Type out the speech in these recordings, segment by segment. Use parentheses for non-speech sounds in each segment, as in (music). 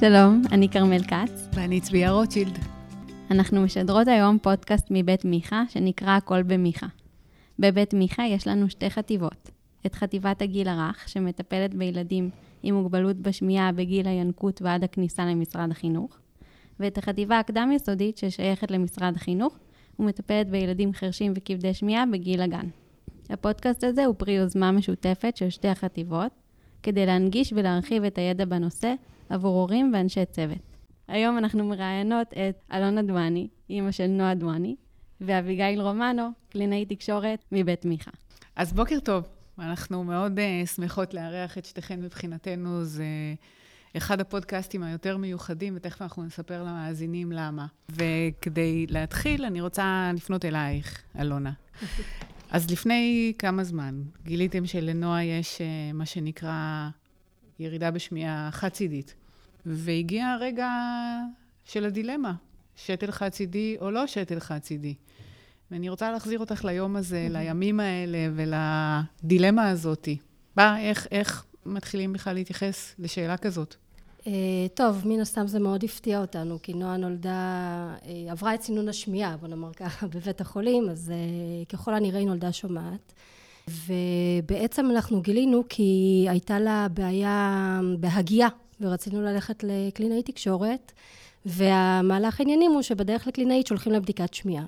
שלום, אני כרמל כץ. ואני צביה רוטשילד. אנחנו משדרות היום פודקאסט מבית מיכה, שנקרא הכל במיכה. בבית מיכה יש לנו שתי חטיבות. את חטיבת הגיל הרך, שמטפלת בילדים עם מוגבלות בשמיעה בגיל הינקות ועד הכניסה למשרד החינוך, ואת החטיבה הקדם-יסודית ששייכת למשרד החינוך, ומטפלת בילדים חרשים וכבדי שמיעה בגיל הגן. הפודקאסט הזה הוא פרי יוזמה משותפת של שתי החטיבות, כדי להנגיש ולהרחיב את הידע בנושא עבור הורים ואנשי צוות. היום אנחנו מראיינות את אלונה דואני, אימא של נועה דואני, ואביגיל רומנו, קלינאי תקשורת מבית מיכה. אז בוקר טוב. אנחנו מאוד uh, שמחות לארח את שתיכן מבחינתנו. זה אחד הפודקאסטים היותר מיוחדים, ותכף אנחנו נספר למאזינים למה. וכדי להתחיל, אני רוצה לפנות אלייך, אלונה. (laughs) אז לפני כמה זמן גיליתם שלנועה יש uh, מה שנקרא ירידה בשמיעה חד-צידית, והגיע הרגע של הדילמה, שתל חד-צידי או לא שתל חד-צידי. ואני רוצה להחזיר אותך ליום הזה, לימים האלה ולדילמה הזאת. מה, איך, איך מתחילים בכלל להתייחס לשאלה כזאת? Uh, טוב, מן הסתם זה מאוד הפתיע אותנו, כי נועה נולדה, uh, עברה את סינון השמיעה, בוא נאמר ככה, (laughs) בבית החולים, אז uh, ככל הנראה היא נולדה שומעת. ובעצם אנחנו גילינו כי הייתה לה בעיה בהגייה, ורצינו ללכת לקלינאי תקשורת, והמהלך העניינים הוא שבדרך לקלינאית שולחים לבדיקת שמיעה.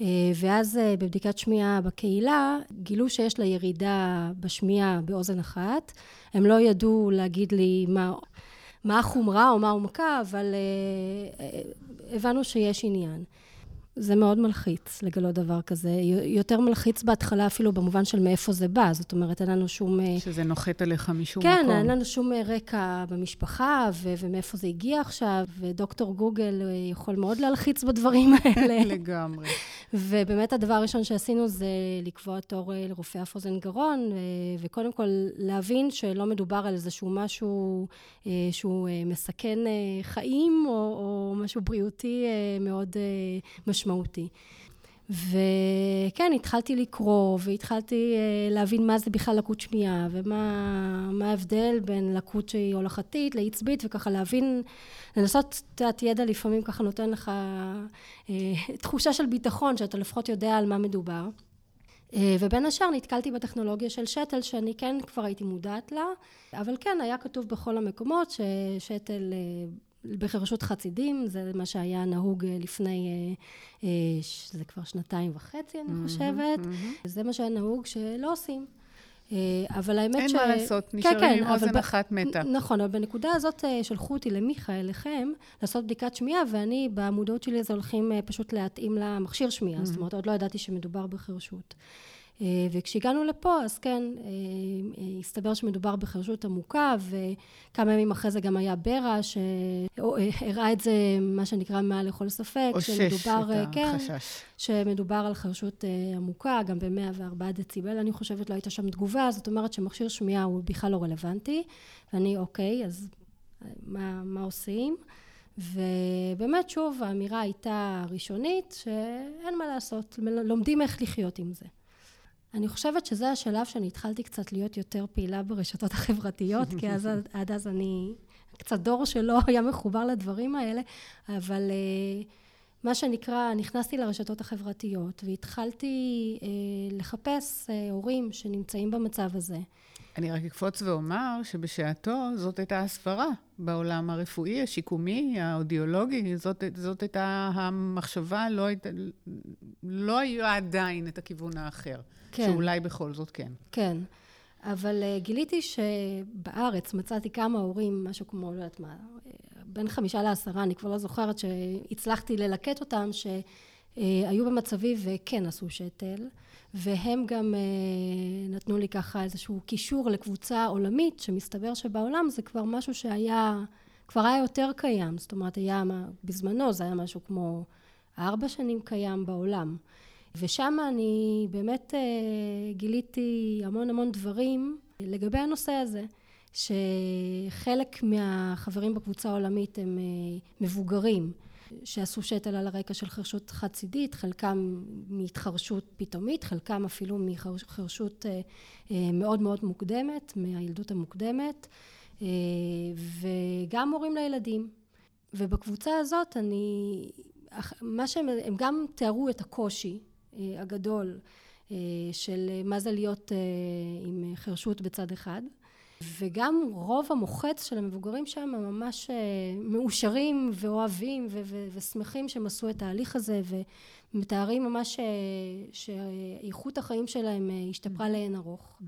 אה, ואז אה, בבדיקת שמיעה בקהילה גילו שיש לה ירידה בשמיעה באוזן אחת. הם לא ידעו להגיד לי מה, מה החומרה או מה העומקה, אבל אה, הבנו שיש עניין. זה מאוד מלחיץ לגלות דבר כזה. יותר מלחיץ בהתחלה אפילו במובן של מאיפה זה בא. זאת אומרת, אין לנו שום... אה, שזה נוחת עליך משום כן, מקום. כן, אין לנו שום אה, רקע במשפחה, ו- ומאיפה זה הגיע עכשיו, ודוקטור גוגל אה, יכול מאוד להלחיץ בדברים (laughs) האלה. לגמרי. ובאמת הדבר הראשון שעשינו זה לקבוע תור לרופא אף אוזן גרון, וקודם כל להבין שלא מדובר על איזשהו משהו שהוא מסכן חיים, או, או משהו בריאותי מאוד משמעותי. משמעותי. וכן, התחלתי לקרוא, והתחלתי uh, להבין מה זה בכלל לקות שמיעה, ומה ההבדל בין לקות שהיא הולכתית לעצבית, וככה להבין, לנסות, יודעת, ידע לפעמים ככה נותן לך uh, תחושה של ביטחון, שאתה לפחות יודע על מה מדובר. Uh, ובין השאר נתקלתי בטכנולוגיה של שתל, שאני כן כבר הייתי מודעת לה, אבל כן, היה כתוב בכל המקומות ששתל... Uh, בחירשות חצידים, זה מה שהיה נהוג אה, לפני, אה, אה, זה כבר שנתיים וחצי, אני חושבת. זה מה שהיה נהוג שלא עושים. אבל האמת אין ש... אין מה לעשות, כן, נשארים כן, עם אוזן ב... אחת מתה. נכון, אבל בנקודה הזאת שלחו אותי למיכה, אליכם, לעשות בדיקת שמיעה, ואני, במודעות שלי, זה הולכים פשוט להתאים למכשיר שמיעה. זאת אומרת, עוד לא ידעתי שמדובר בחירשות. אה, וכשהגענו לפה, אז כן, אה, אה, הסתבר שמדובר בחרשות עמוקה, וכמה ימים אחרי זה גם היה ברע, שהראה את זה, מה שנקרא, מעל לכל ספק. אושש שמדובר, כן, החשש. שמדובר על חרשות עמוקה, גם ב-104 דציבל, אני חושבת, לא הייתה שם תגובה, זאת אומרת שמכשיר שמיעה הוא בכלל לא רלוונטי, ואני, אוקיי, אז מה, מה עושים? ובאמת, שוב, האמירה הייתה ראשונית, שאין מה לעשות, לומדים איך לחיות עם זה. אני חושבת שזה השלב שאני התחלתי קצת להיות יותר פעילה ברשתות החברתיות, כי אז, (laughs) עד אז אני קצת דור שלא היה מחובר לדברים האלה, אבל uh, מה שנקרא, נכנסתי לרשתות החברתיות והתחלתי uh, לחפש uh, הורים שנמצאים במצב הזה. אני רק אקפוץ ואומר שבשעתו זאת הייתה הסברה בעולם הרפואי, השיקומי, האודיולוגי, זאת, זאת הייתה המחשבה, לא, היית, לא היה עדיין את הכיוון האחר. כן. שאולי בכל זאת כן. כן. אבל uh, גיליתי שבארץ מצאתי כמה הורים, משהו כמו, לא יודעת מה, בין חמישה לעשרה, אני כבר לא זוכרת שהצלחתי ללקט אותם, שהיו במצבי וכן עשו שתל, והם גם uh, נתנו לי ככה איזשהו קישור לקבוצה עולמית, שמסתבר שבעולם זה כבר משהו שהיה, כבר היה יותר קיים, זאת אומרת, היה, בזמנו זה היה משהו כמו ארבע שנים קיים בעולם. ושם אני באמת אה, גיליתי המון המון דברים לגבי הנושא הזה, שחלק מהחברים בקבוצה העולמית הם אה, מבוגרים. שעשו שתל על הרקע של חרשות חד-צידית, חלקם מהתחרשות פתאומית, חלקם אפילו מחרשות אה, מאוד מאוד מוקדמת, מהילדות המוקדמת. וגם הורים לילדים. ובקבוצה הזאת אני, מה שהם, הם גם תיארו את הקושי הגדול של מה זה להיות עם חרשות בצד אחד. וגם רוב המוחץ של המבוגרים שם הם ממש מאושרים ואוהבים ושמחים שהם עשו את ההליך הזה ומתארים ממש שאיכות החיים שלהם השתפרה לאין ארוך.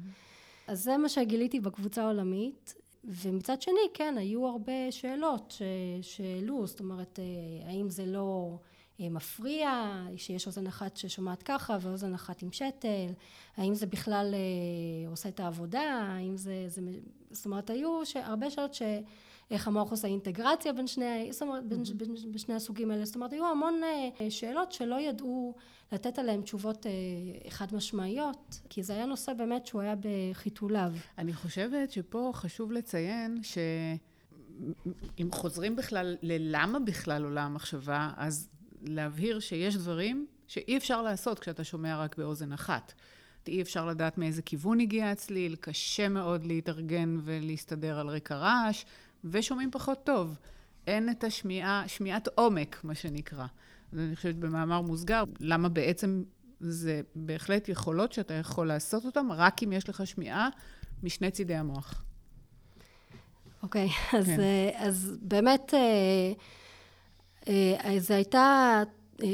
אז זה מה שגיליתי בקבוצה העולמית. ומצד שני כן היו הרבה שאלות שהעלו זאת אומרת האם זה לא מפריע, שיש אוזן אחת ששומעת ככה ואוזן אחת עם שתל, האם זה בכלל עושה את העבודה, האם זה, זה זאת אומרת היו הרבה שאלות שאיך המוח עושה אינטגרציה בין שני, זאת אומרת, בין, בין, בין שני הסוגים האלה, זאת אומרת היו המון שאלות שלא ידעו לתת עליהן תשובות חד משמעיות, כי זה היה נושא באמת שהוא היה בחיתוליו. אני חושבת שפה חשוב לציין ש... אם חוזרים בכלל ללמה בכלל עולה המחשבה, אז להבהיר שיש דברים שאי אפשר לעשות כשאתה שומע רק באוזן אחת. אי אפשר לדעת מאיזה כיוון הגיע הצליל, קשה מאוד להתארגן ולהסתדר על רקע רעש, ושומעים פחות טוב. אין את השמיעה, שמיעת עומק, מה שנקרא. אז אני חושבת במאמר מוסגר, למה בעצם זה בהחלט יכולות שאתה יכול לעשות אותן, רק אם יש לך שמיעה משני צידי המוח. אוקיי, okay, אז, כן. אז באמת... זו הייתה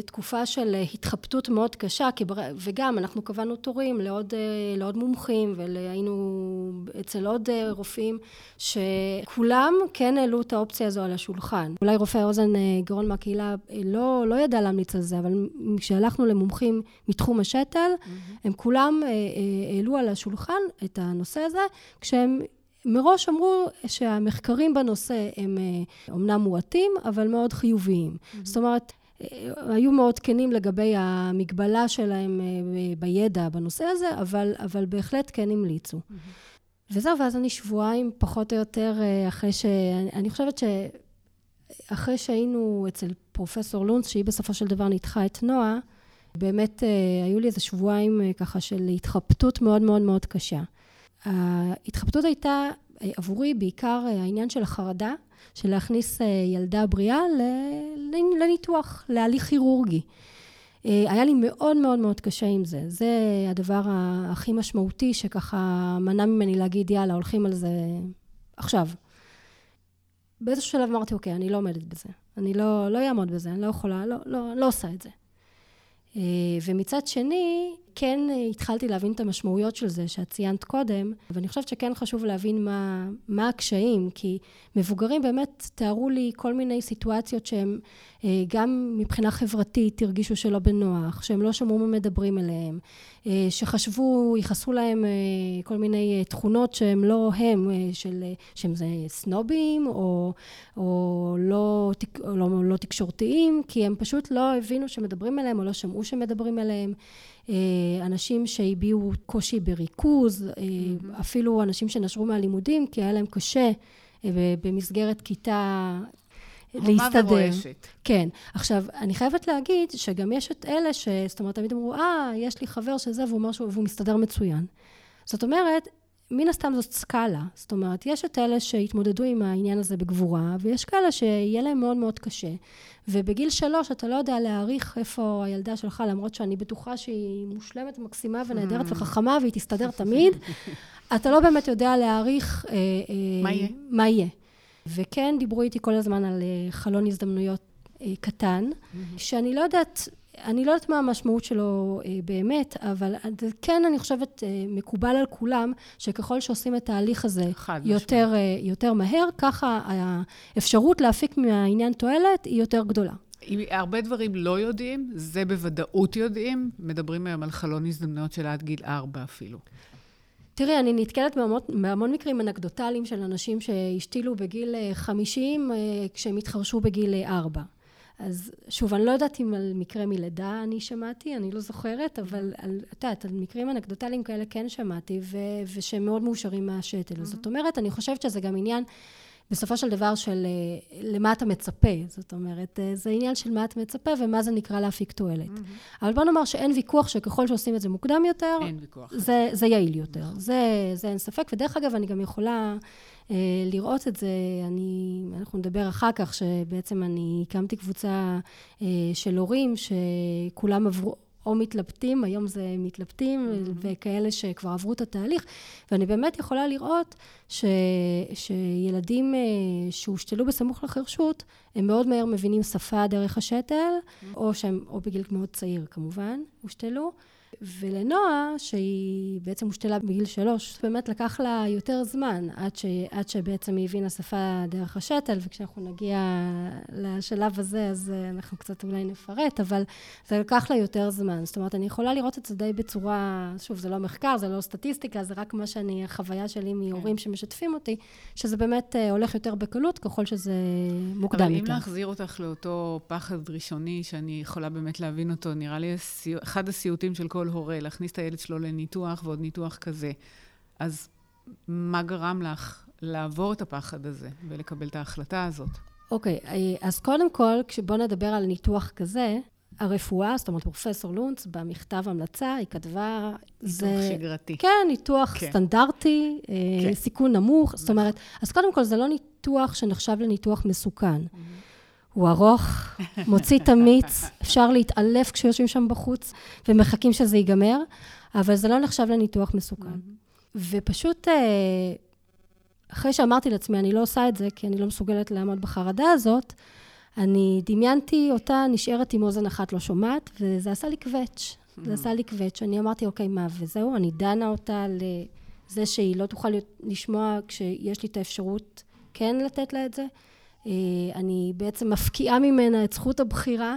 תקופה של התחבטות מאוד קשה, וגם אנחנו קבענו תורים לעוד, לעוד מומחים והיינו אצל עוד רופאים שכולם כן העלו את האופציה הזו על השולחן. אולי רופא אוזן גרון מהקהילה לא, לא ידע להמליץ על זה, אבל כשהלכנו למומחים מתחום השתל, mm-hmm. הם כולם העלו על השולחן את הנושא הזה, כשהם מראש אמרו שהמחקרים בנושא הם אומנם אה, מועטים, אבל מאוד חיוביים. Mm-hmm. זאת אומרת, אה, היו מאוד כנים לגבי המגבלה שלהם אה, בידע בנושא הזה, אבל, אבל בהחלט כן המליצו. Mm-hmm. וזהו, ואז אני שבועיים פחות או יותר אחרי ש... אני חושבת שאחרי שהיינו אצל פרופסור לונץ, שהיא בסופו של דבר ניתחה את נועה, באמת היו לי איזה שבועיים ככה של התחבטות מאוד מאוד מאוד קשה. ההתחבטות הייתה עבורי בעיקר העניין של החרדה, של להכניס ילדה בריאה לניתוח, להליך כירורגי. היה לי מאוד מאוד מאוד קשה עם זה. זה הדבר הכי משמעותי שככה מנע ממני להגיד, יאללה, הולכים על זה עכשיו. באיזשהו שלב אמרתי, אוקיי, אני לא עומדת בזה. אני לא, לא אעמוד בזה, אני לא יכולה, לא, לא, לא עושה את זה. ומצד שני, כן התחלתי להבין את המשמעויות של זה שאת ציינת קודם, ואני חושבת שכן חשוב להבין מה, מה הקשיים, כי מבוגרים באמת תיארו לי כל מיני סיטואציות שהם אה, גם מבחינה חברתית הרגישו שלא בנוח, שהם לא שמעו מה מדברים אליהם, אה, שחשבו, ייחסו להם אה, כל מיני תכונות שהם לא הם, של, שהם זה סנובים או, או, לא, לא, לא תקשורתיים, כי הם פשוט לא הבינו שמדברים אליהם או לא שמעו שמדברים אליהם. אנשים שהביעו קושי בריכוז, mm-hmm. אפילו אנשים שנשרו מהלימודים כי היה להם קשה במסגרת כיתה להסתדר. ורועשת. כן. עכשיו, אני חייבת להגיד שגם יש את אלה ש... זאת אומרת, תמיד אמרו, אה, יש לי חבר שזה, והוא אומר שהוא מסתדר מצוין. זאת אומרת, מן הסתם זאת סקאלה. זאת אומרת, יש את אלה שהתמודדו עם העניין הזה בגבורה, ויש כאלה שיהיה להם מאוד מאוד קשה. ובגיל שלוש אתה לא יודע להעריך איפה הילדה שלך, למרות שאני בטוחה שהיא מושלמת, מקסימה ונהדרת mm. וחכמה, והיא תסתדר תמיד. (laughs) אתה לא באמת יודע להעריך... אה, אה, מה יהיה? מה יהיה. וכן דיברו איתי כל הזמן על אה, חלון הזדמנויות קטן, mm-hmm. שאני לא יודעת, אני לא יודעת מה המשמעות שלו אה, באמת, אבל כן אני חושבת מקובל על כולם, שככל שעושים את ההליך הזה יותר, יותר מהר, ככה האפשרות להפיק מהעניין תועלת היא יותר גדולה. אם הרבה דברים לא יודעים, זה בוודאות יודעים. מדברים היום על חלון הזדמנויות של עד גיל ארבע אפילו. תראי, אני נתקלת בהמון, בהמון מקרים אנקדוטליים של אנשים שהשתילו בגיל 50 אה, אה, כשהם התחרשו בגיל 4. אז שוב, אני לא יודעת אם על מקרה מלידה אני שמעתי, אני לא זוכרת, אבל את יודעת, על מקרים אנקדוטליים כאלה כן שמעתי, ו- ושהם מאוד מאושרים מהשתל. Mm-hmm. זאת אומרת, אני חושבת שזה גם עניין בסופו של דבר של למה אתה מצפה. זאת אומרת, זה עניין של מה אתה מצפה ומה זה נקרא להפיק תועלת. Mm-hmm. אבל בוא נאמר שאין ויכוח שככל שעושים את זה מוקדם יותר. זה, זה יעיל יותר. נכון. זה, זה אין ספק. ודרך אגב, אני גם יכולה אה, לראות את זה. אני, אנחנו נדבר אחר כך, שבעצם אני הקמתי קבוצה אה, של הורים שכולם עברו... או מתלבטים, היום זה מתלבטים, mm-hmm. וכאלה שכבר עברו את התהליך, ואני באמת יכולה לראות ש, שילדים אה, שהושתלו בסמוך לחירשות, הם מאוד מהר מבינים שפה דרך השתל, mm-hmm. או שהם, או בגיל מאוד צעיר כמובן, הושתלו. ולנועה, שהיא בעצם הושתלה בגיל שלוש, באמת לקח לה יותר זמן עד, ש, עד שבעצם היא הבינה שפה דרך השתל, וכשאנחנו נגיע לשלב הזה, אז אה, אנחנו קצת אולי נפרט, אבל זה לקח לה יותר זמן. זאת אומרת, אני יכולה לראות את זה די בצורה, שוב, זה לא מחקר, זה לא סטטיסטיקה, זה רק מה שאני, החוויה שלי מהורים כן. שמשתפים אותי, שזה באמת אה, הולך יותר בקלות ככל שזה מוקדם יותר. אבל אם להחזיר אותך לאותו פחד ראשוני, שאני יכולה באמת להבין אותו, נראה לי אחד הסיוטים של כל הורה להכניס את הילד שלו לניתוח ועוד ניתוח כזה. אז מה גרם לך לעבור את הפחד הזה ולקבל את ההחלטה הזאת? אוקיי, okay, אז קודם כל, בואו נדבר על ניתוח כזה. הרפואה, זאת אומרת, פרופסור לונץ, במכתב המלצה, היא כתבה... ניתוח זה, שגרתי. כן, ניתוח כן. סטנדרטי, אה, כן. סיכון נמוך. זאת אומרת, אז קודם כל, זה לא ניתוח שנחשב לניתוח מסוכן. Mm-hmm. הוא ארוך, מוציא את המיץ, אפשר להתעלף כשיושבים שם בחוץ ומחכים שזה ייגמר, אבל זה לא נחשב לניתוח מסוכן. ופשוט, אה, אחרי שאמרתי לעצמי, אני לא עושה את זה, כי אני לא מסוגלת לעמוד בחרדה הזאת, אני דמיינתי אותה נשארת עם אוזן אחת לא שומעת, וזה עשה לי קווץ'. זה עשה לי קווץ'. אני אמרתי, אוקיי, מה, וזהו, אני דנה אותה לזה שהיא לא תוכל לשמוע כשיש לי את האפשרות כן לתת לה את זה. אה, אני בעצם מפקיעה ממנה את זכות הבחירה.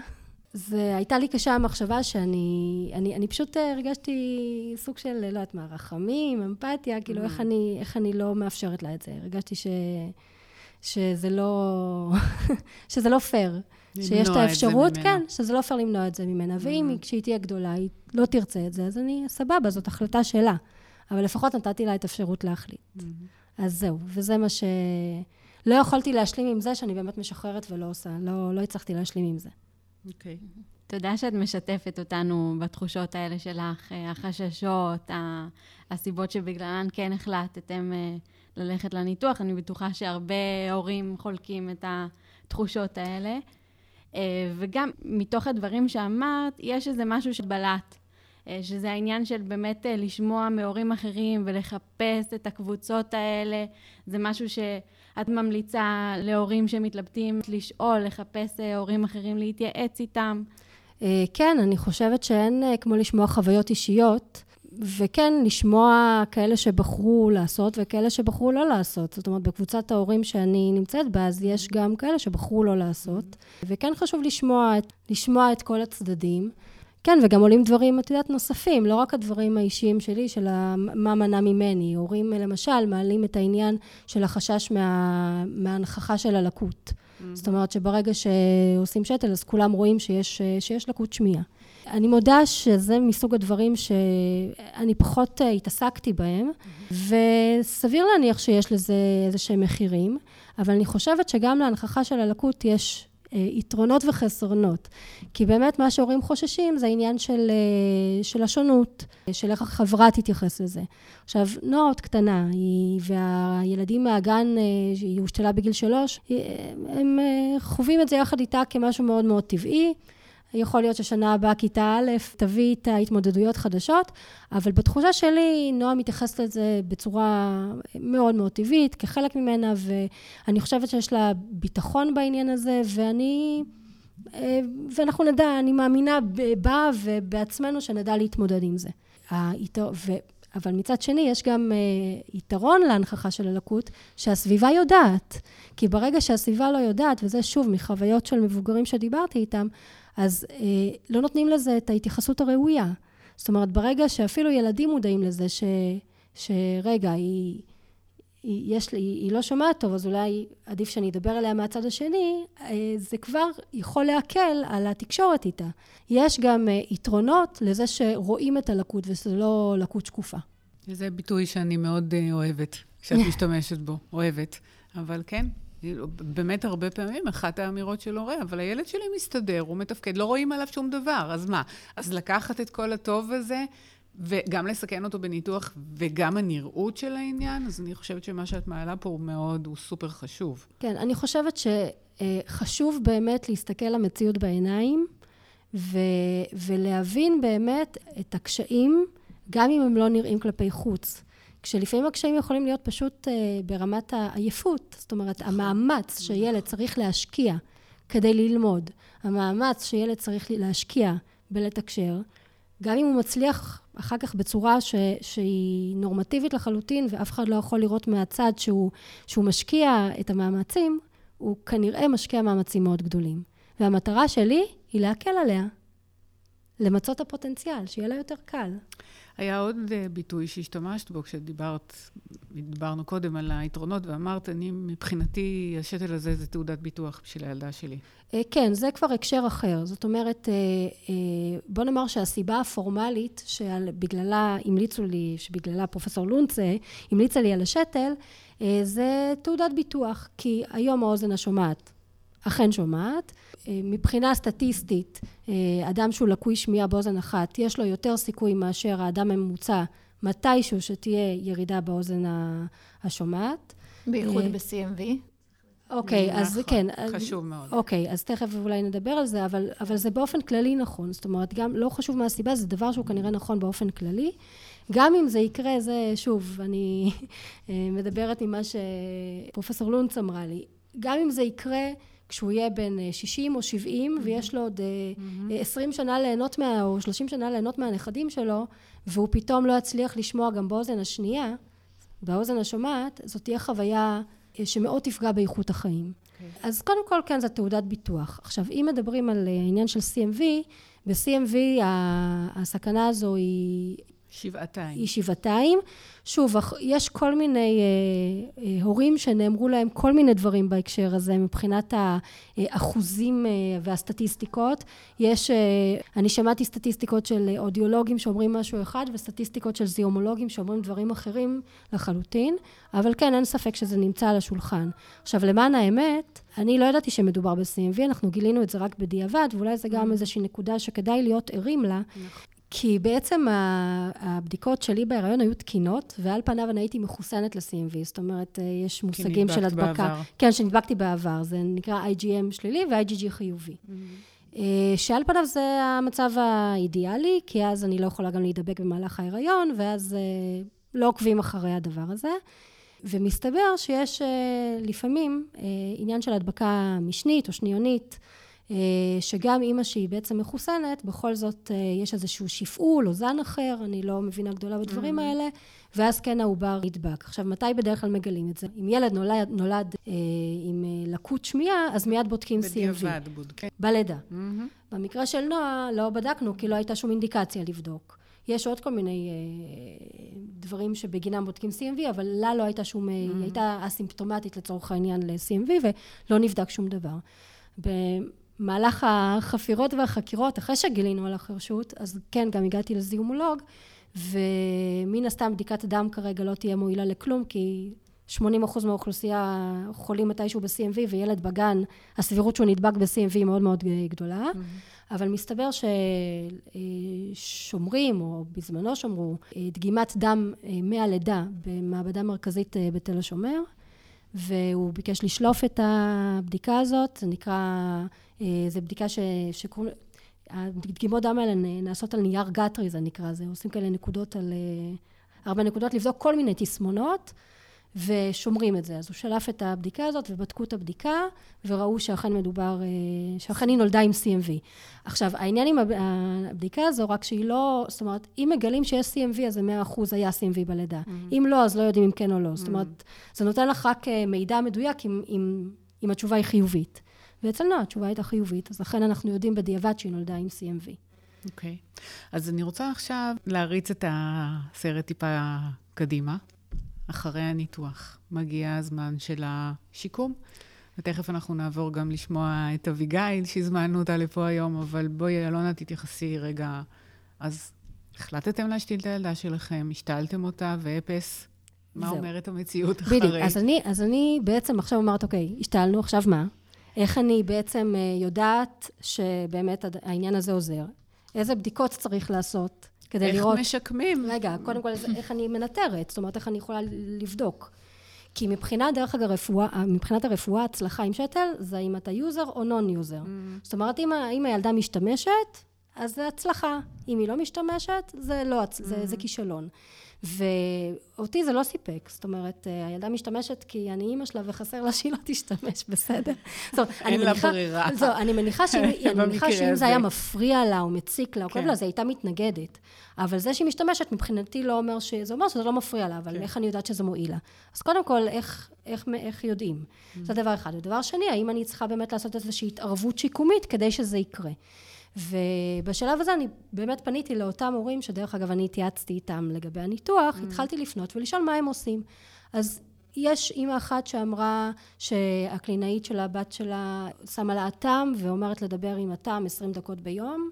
זה הייתה לי קשה המחשבה שאני, אני, אני פשוט אה, הרגשתי סוג של, לא יודעת מה, רחמים, אמפתיה, כאילו mm. איך אני, איך אני לא מאפשרת לה את זה. הרגשתי ש, שזה לא, (laughs) שזה לא פייר. שיש את האפשרות, כן, שזה לא פייר למנוע את זה ממנה. ואם mm. כשהיא תהיה גדולה, היא לא תרצה את זה, אז אני, סבבה, זאת החלטה שלה. אבל לפחות נתתי לה את האפשרות להחליט. Mm-hmm. אז זהו, וזה מה ש... לא יכולתי להשלים עם זה שאני באמת משחררת ולא עושה. לא, לא הצלחתי להשלים עם זה. אוקיי. Okay. תודה שאת משתפת אותנו בתחושות האלה שלך, אה, החששות, הסיבות שבגללן כן החלטתם אה, ללכת לניתוח. אני בטוחה שהרבה הורים חולקים את התחושות האלה. אה, וגם מתוך הדברים שאמרת, יש איזה משהו שבלט. שזה העניין של באמת לשמוע מהורים אחרים ולחפש את הקבוצות האלה. זה משהו ש... את ממליצה להורים שמתלבטים לשאול, לחפש אה, הורים אחרים להתייעץ איתם? אה, כן, אני חושבת שאין אה, כמו לשמוע חוויות אישיות. וכן, לשמוע כאלה שבחרו לעשות וכאלה שבחרו לא לעשות. זאת אומרת, בקבוצת ההורים שאני נמצאת בה, אז יש גם כאלה שבחרו לא לעשות. וכן חשוב לשמוע לשמוע את כל הצדדים. כן, וגם עולים דברים, את יודעת, נוספים, לא רק הדברים האישיים שלי, של מה מנע ממני. הורים, למשל, מעלים את העניין של החשש מה, מהנכחה של הלקות. Mm-hmm. זאת אומרת שברגע שעושים שתל, אז כולם רואים שיש, שיש לקות שמיעה. אני מודה שזה מסוג הדברים שאני פחות התעסקתי בהם, mm-hmm. וסביר להניח שיש לזה איזה שהם מחירים, אבל אני חושבת שגם להנכחה של הלקות יש יתרונות וחסרונות. כי באמת מה שהורים חוששים זה העניין של, אה, של השונות, של איך החברה תתייחס לזה. עכשיו, נועה עוד קטנה, היא, והילדים מהגן, אה, היא הושתלה בגיל שלוש, הם חווים את זה יחד איתה כמשהו מאוד מאוד טבעי. יכול להיות ששנה הבאה כיתה א' תביא את ההתמודדויות חדשות, אבל בתחושה שלי, נועה מתייחסת לזה בצורה מאוד מאוד טבעית, כחלק ממנה, ואני חושבת שיש לה ביטחון בעניין הזה, ואני... אה, ואנחנו נדע, אני מאמינה בה ובעצמנו שנדע להתמודד עם זה. אבל מצד שני, יש גם uh, יתרון להנכחה של הלקות, שהסביבה יודעת. כי ברגע שהסביבה לא יודעת, וזה שוב מחוויות של מבוגרים שדיברתי איתם, אז אה, לא נותנים לזה את ההתייחסות הראויה. זאת אומרת, ברגע שאפילו ילדים מודעים לזה ש, שרגע, היא, היא, יש, היא, היא לא שומעת טוב, אז אולי עדיף שאני אדבר אליה מהצד השני, אה, זה כבר יכול להקל על התקשורת איתה. יש גם אה, יתרונות לזה שרואים את הלקות ושזה לא לקות שקופה. זה ביטוי שאני מאוד אה, אוהבת, שאת (laughs) משתמשת בו, אוהבת. אבל כן, באמת הרבה פעמים אחת האמירות של הורה, אבל הילד שלי מסתדר, הוא מתפקד, לא רואים עליו שום דבר, אז מה? אז לקחת את כל הטוב הזה וגם לסכן אותו בניתוח, וגם הנראות של העניין, אז אני חושבת שמה שאת מעלה פה הוא מאוד, הוא סופר חשוב. כן, אני חושבת שחשוב באמת להסתכל למציאות בעיניים, ו- ולהבין באמת את הקשיים, גם אם הם לא נראים כלפי חוץ. כשלפעמים הקשיים יכולים להיות פשוט uh, ברמת העייפות, זאת אומרת, נכון. המאמץ שילד צריך להשקיע כדי ללמוד, המאמץ שילד צריך להשקיע בלתקשר, גם אם הוא מצליח אחר כך בצורה ש, שהיא נורמטיבית לחלוטין, ואף אחד לא יכול לראות מהצד שהוא, שהוא משקיע את המאמצים, הוא כנראה משקיע מאמצים מאוד גדולים. והמטרה שלי היא להקל עליה, למצות את הפוטנציאל, שיהיה לה יותר קל. היה עוד אה, ביטוי שהשתמשת בו כשדיברת, דיברנו קודם על היתרונות, ואמרת, אני מבחינתי, השתל הזה זה תעודת ביטוח בשביל הילדה שלי. אה, כן, זה כבר הקשר אחר. זאת אומרת, אה, בוא נאמר שהסיבה הפורמלית שבגללה המליצו לי, שבגללה פרופסור לונצה המליצה לי על השתל, זה תעודת ביטוח, כי היום האוזן השומעת אכן שומעת. אה, מבחינה סטטיסטית, אה, אדם שהוא לקוי שמיעה באוזן אחת, יש לו יותר סיכוי מאשר האדם הממוצע, מתישהו שתהיה ירידה באוזן השומעת. בייחוד אה, ב-CMV. אוקיי, okay, אז כן. נכון, חשוב מאוד. אוקיי, okay, אז תכף אולי נדבר על זה, אבל, אבל זה באופן כללי נכון. זאת אומרת, גם לא חשוב מה הסיבה, זה דבר שהוא כנראה נכון באופן כללי. גם אם זה יקרה, זה, שוב, אני מדברת עם מה שפרופסור לונץ אמרה לי. גם אם זה יקרה, כשהוא יהיה בן 60 אה, או 70 mm-hmm. ויש לו עוד mm-hmm. 20 שנה ליהנות מה... או 30 שנה ליהנות מהנכדים שלו והוא פתאום לא יצליח לשמוע גם באוזן השנייה, באוזן השומעת, זאת תהיה חוויה שמאוד תפגע באיכות החיים. Okay. אוקיי. אז קודם כל כן זו תעודת ביטוח. עכשיו אם מדברים על העניין של CMV, ב-CMV הסכנה הזו היא שבעתיים. היא שבעתיים. שוב, יש כל מיני אה, אה, הורים שנאמרו להם כל מיני דברים בהקשר הזה מבחינת האחוזים אה, והסטטיסטיקות. יש, אה, אני שמעתי סטטיסטיקות של אודיולוגים שאומרים משהו אחד וסטטיסטיקות של זיומולוגים שאומרים דברים אחרים לחלוטין, אבל כן, אין ספק שזה נמצא על השולחן. עכשיו, למען האמת, אני לא ידעתי שמדובר ב-CMV, אנחנו גילינו את זה רק בדיעבד, ואולי זה גם mm. איזושהי נקודה שכדאי להיות ערים לה. כי בעצם הבדיקות שלי בהיריון היו תקינות, ועל פניו אני הייתי מחוסנת ל-CMV, זאת אומרת, אה, יש מושגים של הדבקה. בעבר. כן, שנדבקתי בעבר, זה נקרא IgM שלילי ו-IgG חיובי. Mm-hmm. שעל פניו זה המצב האידיאלי, כי אז אני לא יכולה גם להידבק במהלך ההיריון, ואז אה, לא עוקבים אחרי הדבר הזה. ומסתבר שיש לפעמים עניין של הדבקה משנית או שניונית. אה, שגם אימא שהיא בעצם מחוסנת, בכל זאת אה, יש איזשהו שפעול או זן אחר, אני לא מבינה גדולה בדברים mm-hmm. האלה, ואז כן העובר ידבק. עכשיו, מתי בדרך כלל מגלים את זה? אם ילד נולד, נולד אה, עם אה, לקות שמיעה, אז מיד בודקים CMV. בדיעבד בודקים. בלידה. Mm-hmm. במקרה של נועה, לא בדקנו, כי לא הייתה שום אינדיקציה לבדוק. יש עוד כל מיני אה, דברים שבגינם בודקים CMV, אבל לה לא הייתה שום, mm-hmm. היא הייתה אסימפטומטית לצורך העניין ל-CMV, ולא נבדק שום דבר. במהלך החפירות והחקירות, אחרי שגילינו על החרשות, אז כן, גם הגעתי לזיומולוג, ומן הסתם בדיקת הדם כרגע לא תהיה מועילה לכלום, כי 80% מהאוכלוסייה חולים מתישהו ב-CMV, וילד בגן, הסבירות שהוא נדבק ב-CMV היא מאוד מאוד גדולה. Mm-hmm. אבל מסתבר ששומרים, או בזמנו שמרו, דגימת דם אה, מהלידה במעבדה מרכזית אה, בתל השומר, והוא ביקש לשלוף את הבדיקה הזאת, זה נקרא אה, זו בדיקה ש... שקוראים... הדגימות דם האלה נעשות על נייר גטרי, זה נקרא, זה עושים כאלה נקודות על... אה, ארבע נקודות, לבדוק כל מיני תסמונות. ושומרים את זה. אז הוא שלף את הבדיקה הזאת ובדקו את הבדיקה וראו שאכן מדובר, אה, שאכן היא נולדה עם CMV. עכשיו, העניין עם הבדיקה הזו, רק שהיא לא, זאת אומרת, אם מגלים שיש CMV, אז זה 100% היה CMV בלידה. Mm-hmm. אם לא, אז לא יודעים אם כן או לא. Mm-hmm. זאת אומרת, זה נותן לך רק מידע מדויק אם, אם, אם התשובה היא חיובית. ואצל נועה התשובה הייתה חיובית, אז לכן אנחנו יודעים בדיעבד שהיא נולדה עם CMV. אוקיי. Okay. אז אני רוצה עכשיו להריץ את הסרט טיפה קדימה. אחרי הניתוח מגיע הזמן של השיקום, ותכף אנחנו נעבור גם לשמוע את אביגיל, שהזמנו אותה לפה היום, אבל בואי, אלונה, תתייחסי רגע. אז החלטתם להשתיל את הילדה שלכם, השתלתם אותה, ואפס מה זהו. אומרת המציאות אחרי? בדיוק. אז אני, אז אני בעצם עכשיו אומרת, אוקיי, השתלנו, עכשיו מה? איך אני בעצם אה, יודעת שבאמת העניין הזה עוזר? איזה בדיקות צריך לעשות כדי איך לראות... משקמים? רגע, קודם כל, איך אני מנטרת? זאת אומרת, איך אני יכולה לבדוק? כי מבחינת, דרך אגב, הרפואה, מבחינת הרפואה, הצלחה עם שתל, זה אם אתה user או non-user. זאת אומרת, אם, אם הילדה משתמשת, אז זה הצלחה. אם היא לא משתמשת, זה לא, הצ- זה, זה כישלון. ואותי זה לא סיפק. זאת אומרת, אה, הילדה משתמשת כי אני אימא שלה וחסר לה שהיא לא תשתמש, (laughs) בסדר. זאת אומרת, אין לה מניחה- ברירה. זהו, אני מניחה (laughs) שאם. זה היה מפריע לה או מציק לה או כואב כן. לה, אז היא הייתה מתנגדת. אבל זה שהיא משתמשת, מבחינתי לא אומר ש... זה אומר שזה לא מפריע לה, אבל כן. איך אני יודעת שזה מועיל לה? אז קודם כל, איך, איך, איך יודעים? זה דבר אחד. ודבר שני, האם אני צריכה באמת לעשות איזושהי התערבות שיקומית כדי שזה יקרה? ובשלב הזה אני באמת פניתי לאותם הורים, שדרך אגב אני התייעצתי איתם לגבי הניתוח, התחלתי לפנות ולשאול מה הם עושים. אז יש אימא אחת שאמרה שהקלינאית של הבת שלה שמה לה אטם ואומרת לדבר עם אטם 20 דקות ביום,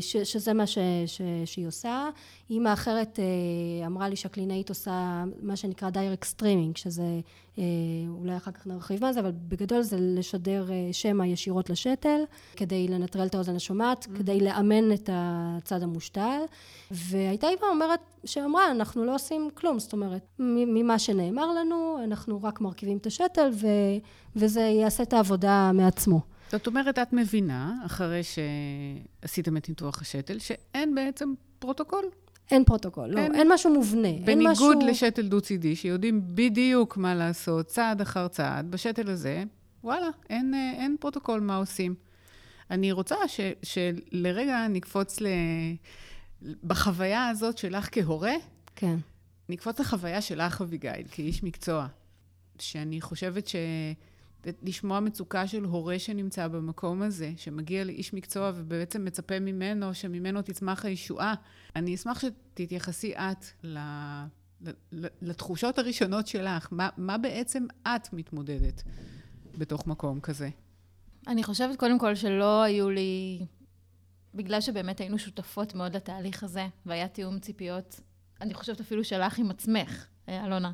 ש, שזה מה ש, ש, שהיא עושה. אימא אחרת אה, אמרה לי שהקלינאית עושה מה שנקרא direct streaming, שזה, אה, אולי אחר כך נרחיב מה זה, אבל בגדול זה לשדר אה, שמע ישירות לשתל, כדי לנטרל את האוזן השומעת, mm-hmm. כדי לאמן את הצד המושתל. והייתה אימא אומרת, שאמרה, אנחנו לא עושים כלום, זאת אומרת, ממה שנאמר לנו, אנחנו רק מרכיבים את השתל, ו, וזה יעשה את העבודה מעצמו. זאת אומרת, את מבינה, אחרי שעשיתם את ניתוח השתל, שאין בעצם פרוטוקול. אין פרוטוקול, לא, אין. אין, משהו מובנה. בניגוד משהו... לשתל דו-צידי, שיודעים בדיוק מה לעשות, צעד אחר צעד, בשתל הזה, וואלה, אין, אה, אין פרוטוקול מה עושים. אני רוצה ש, שלרגע נקפוץ ל... בחוויה הזאת שלך כהורה, כן. נקפוץ לחוויה שלך, אביגיל, כאיש מקצוע, שאני חושבת ש... לשמוע מצוקה של הורה שנמצא במקום הזה, שמגיע לאיש מקצוע ובעצם מצפה ממנו, שממנו תצמח הישועה. אני אשמח שתתייחסי את ל... לתחושות הראשונות שלך. מה, מה בעצם את מתמודדת בתוך מקום כזה? אני חושבת קודם כל שלא היו לי, בגלל שבאמת היינו שותפות מאוד לתהליך הזה, והיה תיאום ציפיות, אני חושבת אפילו שלך עם עצמך, אה, אלונה.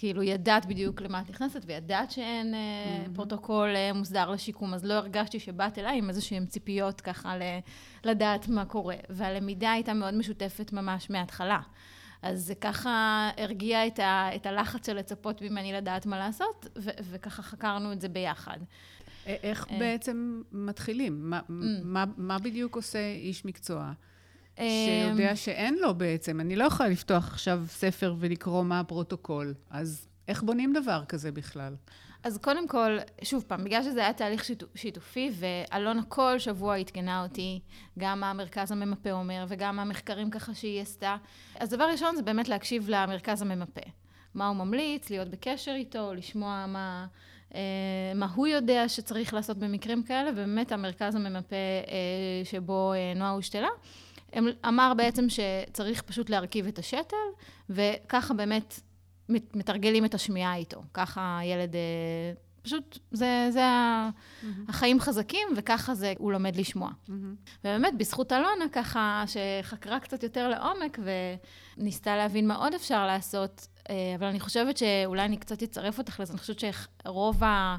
כאילו, ידעת בדיוק למה את נכנסת, וידעת שאין mm-hmm. פרוטוקול אה, מוסדר לשיקום, אז לא הרגשתי שבאת אליי עם איזשהן ציפיות ככה ל- לדעת מה קורה. והלמידה הייתה מאוד משותפת ממש מההתחלה. אז זה ככה הרגיע את, ה, את הלחץ של לצפות ממני לדעת מה לעשות, ו- וככה חקרנו את זה ביחד. איך בעצם מתחילים? מה, מה, מה בדיוק עושה איש מקצוע? שיודע שאין לו בעצם, אני לא יכולה לפתוח עכשיו ספר ולקרוא מה הפרוטוקול, אז איך בונים דבר כזה בכלל? אז קודם כל, שוב פעם, בגלל שזה היה תהליך שיתו, שיתופי, ואלונה כל שבוע עדכנה אותי, גם מה המרכז הממפה אומר, וגם המחקרים ככה שהיא עשתה. אז דבר ראשון זה באמת להקשיב למרכז הממפה. מה הוא ממליץ, להיות בקשר איתו, לשמוע מה, אה, מה הוא יודע שצריך לעשות במקרים כאלה, ובאמת המרכז הממפה אה, שבו אה, נועה הושתלה, אמר בעצם שצריך פשוט להרכיב את השתל, וככה באמת מת- מתרגלים את השמיעה איתו. ככה הילד, אה, פשוט, זה, זה ה- החיים חזקים, וככה זה, הוא לומד לשמוע. ובאמת, בזכות אלונה, ככה, שחקרה קצת יותר לעומק, וניסתה להבין מה עוד אפשר לעשות, אה, אבל אני חושבת שאולי אני קצת אצרף אותך לזה, אני חושבת שרוב ה...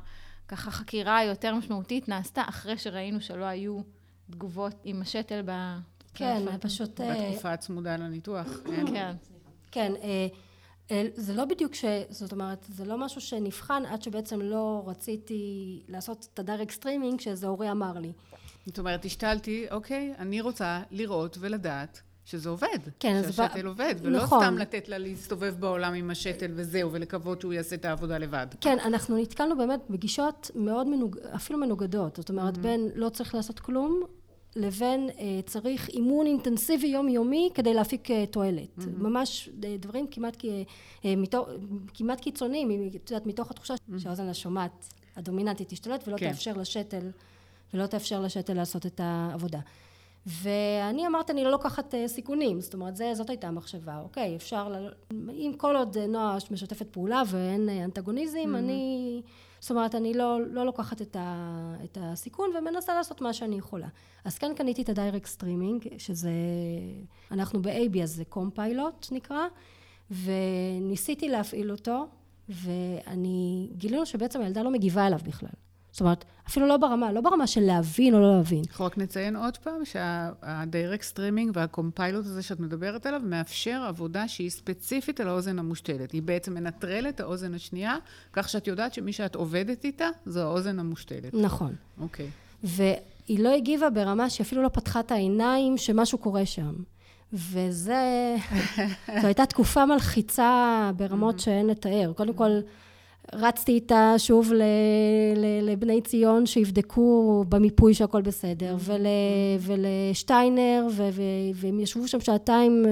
ככה חקירה היותר משמעותית נעשתה אחרי שראינו שלא היו תגובות עם השתל. כן, פשוט... אה, בתקופה הצמודה לניתוח. כן. כן. כן, אה, אה, זה לא בדיוק ש... זאת אומרת, זה לא משהו שנבחן עד שבעצם לא רציתי לעשות את ה direct streaming שאיזה הורה אמר לי. זאת אומרת, השתלתי, אוקיי, אני רוצה לראות ולדעת שזה עובד. כן, אז שהשתל ב- עובד, ולא נכון. סתם לתת לה להסתובב בעולם עם השתל וזהו, ולקוות שהוא יעשה את העבודה לבד. כן, אנחנו נתקלנו באמת בגישות מאוד מנוג... אפילו מנוגדות. זאת אומרת, Mm-hmm. בין לא צריך לעשות כלום, לבין אה, צריך אימון אינטנסיבי יומיומי כדי להפיק אה, תועלת. Mm-hmm. ממש אה, דברים כמעט, כמעט קיצוניים, את יודעת, מתוך התחושה שהאוזן השומעת הדומיננטית תשתלט ולא Mm-hmm. כן. תאפשר לשתל, ולא תאפשר לשתל לעשות את העבודה. ואני אמרתי, אני לא לוקחת סיכונים, זאת אומרת, זה, זאת הייתה המחשבה, אוקיי, אפשר, ל... אם כל עוד נועה משתפת פעולה ואין אנטגוניזם, אני, זאת אומרת, אני לא, לא לוקחת את, ה, את הסיכון ומנסה לעשות מה שאני יכולה. אז כן קניתי את ה direct streaming, שזה, אנחנו ב-AB, אז זה ComPilot נקרא, וניסיתי להפעיל אותו, ואני, גילינו שבעצם הילדה לא מגיבה אליו בכלל. זאת אומרת, אפילו לא ברמה, לא ברמה של להבין או לא להבין. אנחנו רק נציין עוד פעם שה direct streaming וה ComPilot הזה שאת מדברת עליו, מאפשר עבודה שהיא ספציפית על האוזן המושתלת. היא בעצם מנטרלת את האוזן השנייה, כך שאת יודעת שמי שאת עובדת איתה, זו האוזן המושתלת. נכון. אוקיי. והיא לא הגיבה ברמה שאפילו לא פתחה את העיניים שמשהו קורה שם. וזה, (laughs) זו הייתה תקופה מלחיצה ברמות שאין לתאר. קודם כל, רצתי איתה שוב ל, ל, לבני ציון שיבדקו במיפוי שהכל בסדר, ול, ולשטיינר, ו, ו, והם ישבו שם שעתיים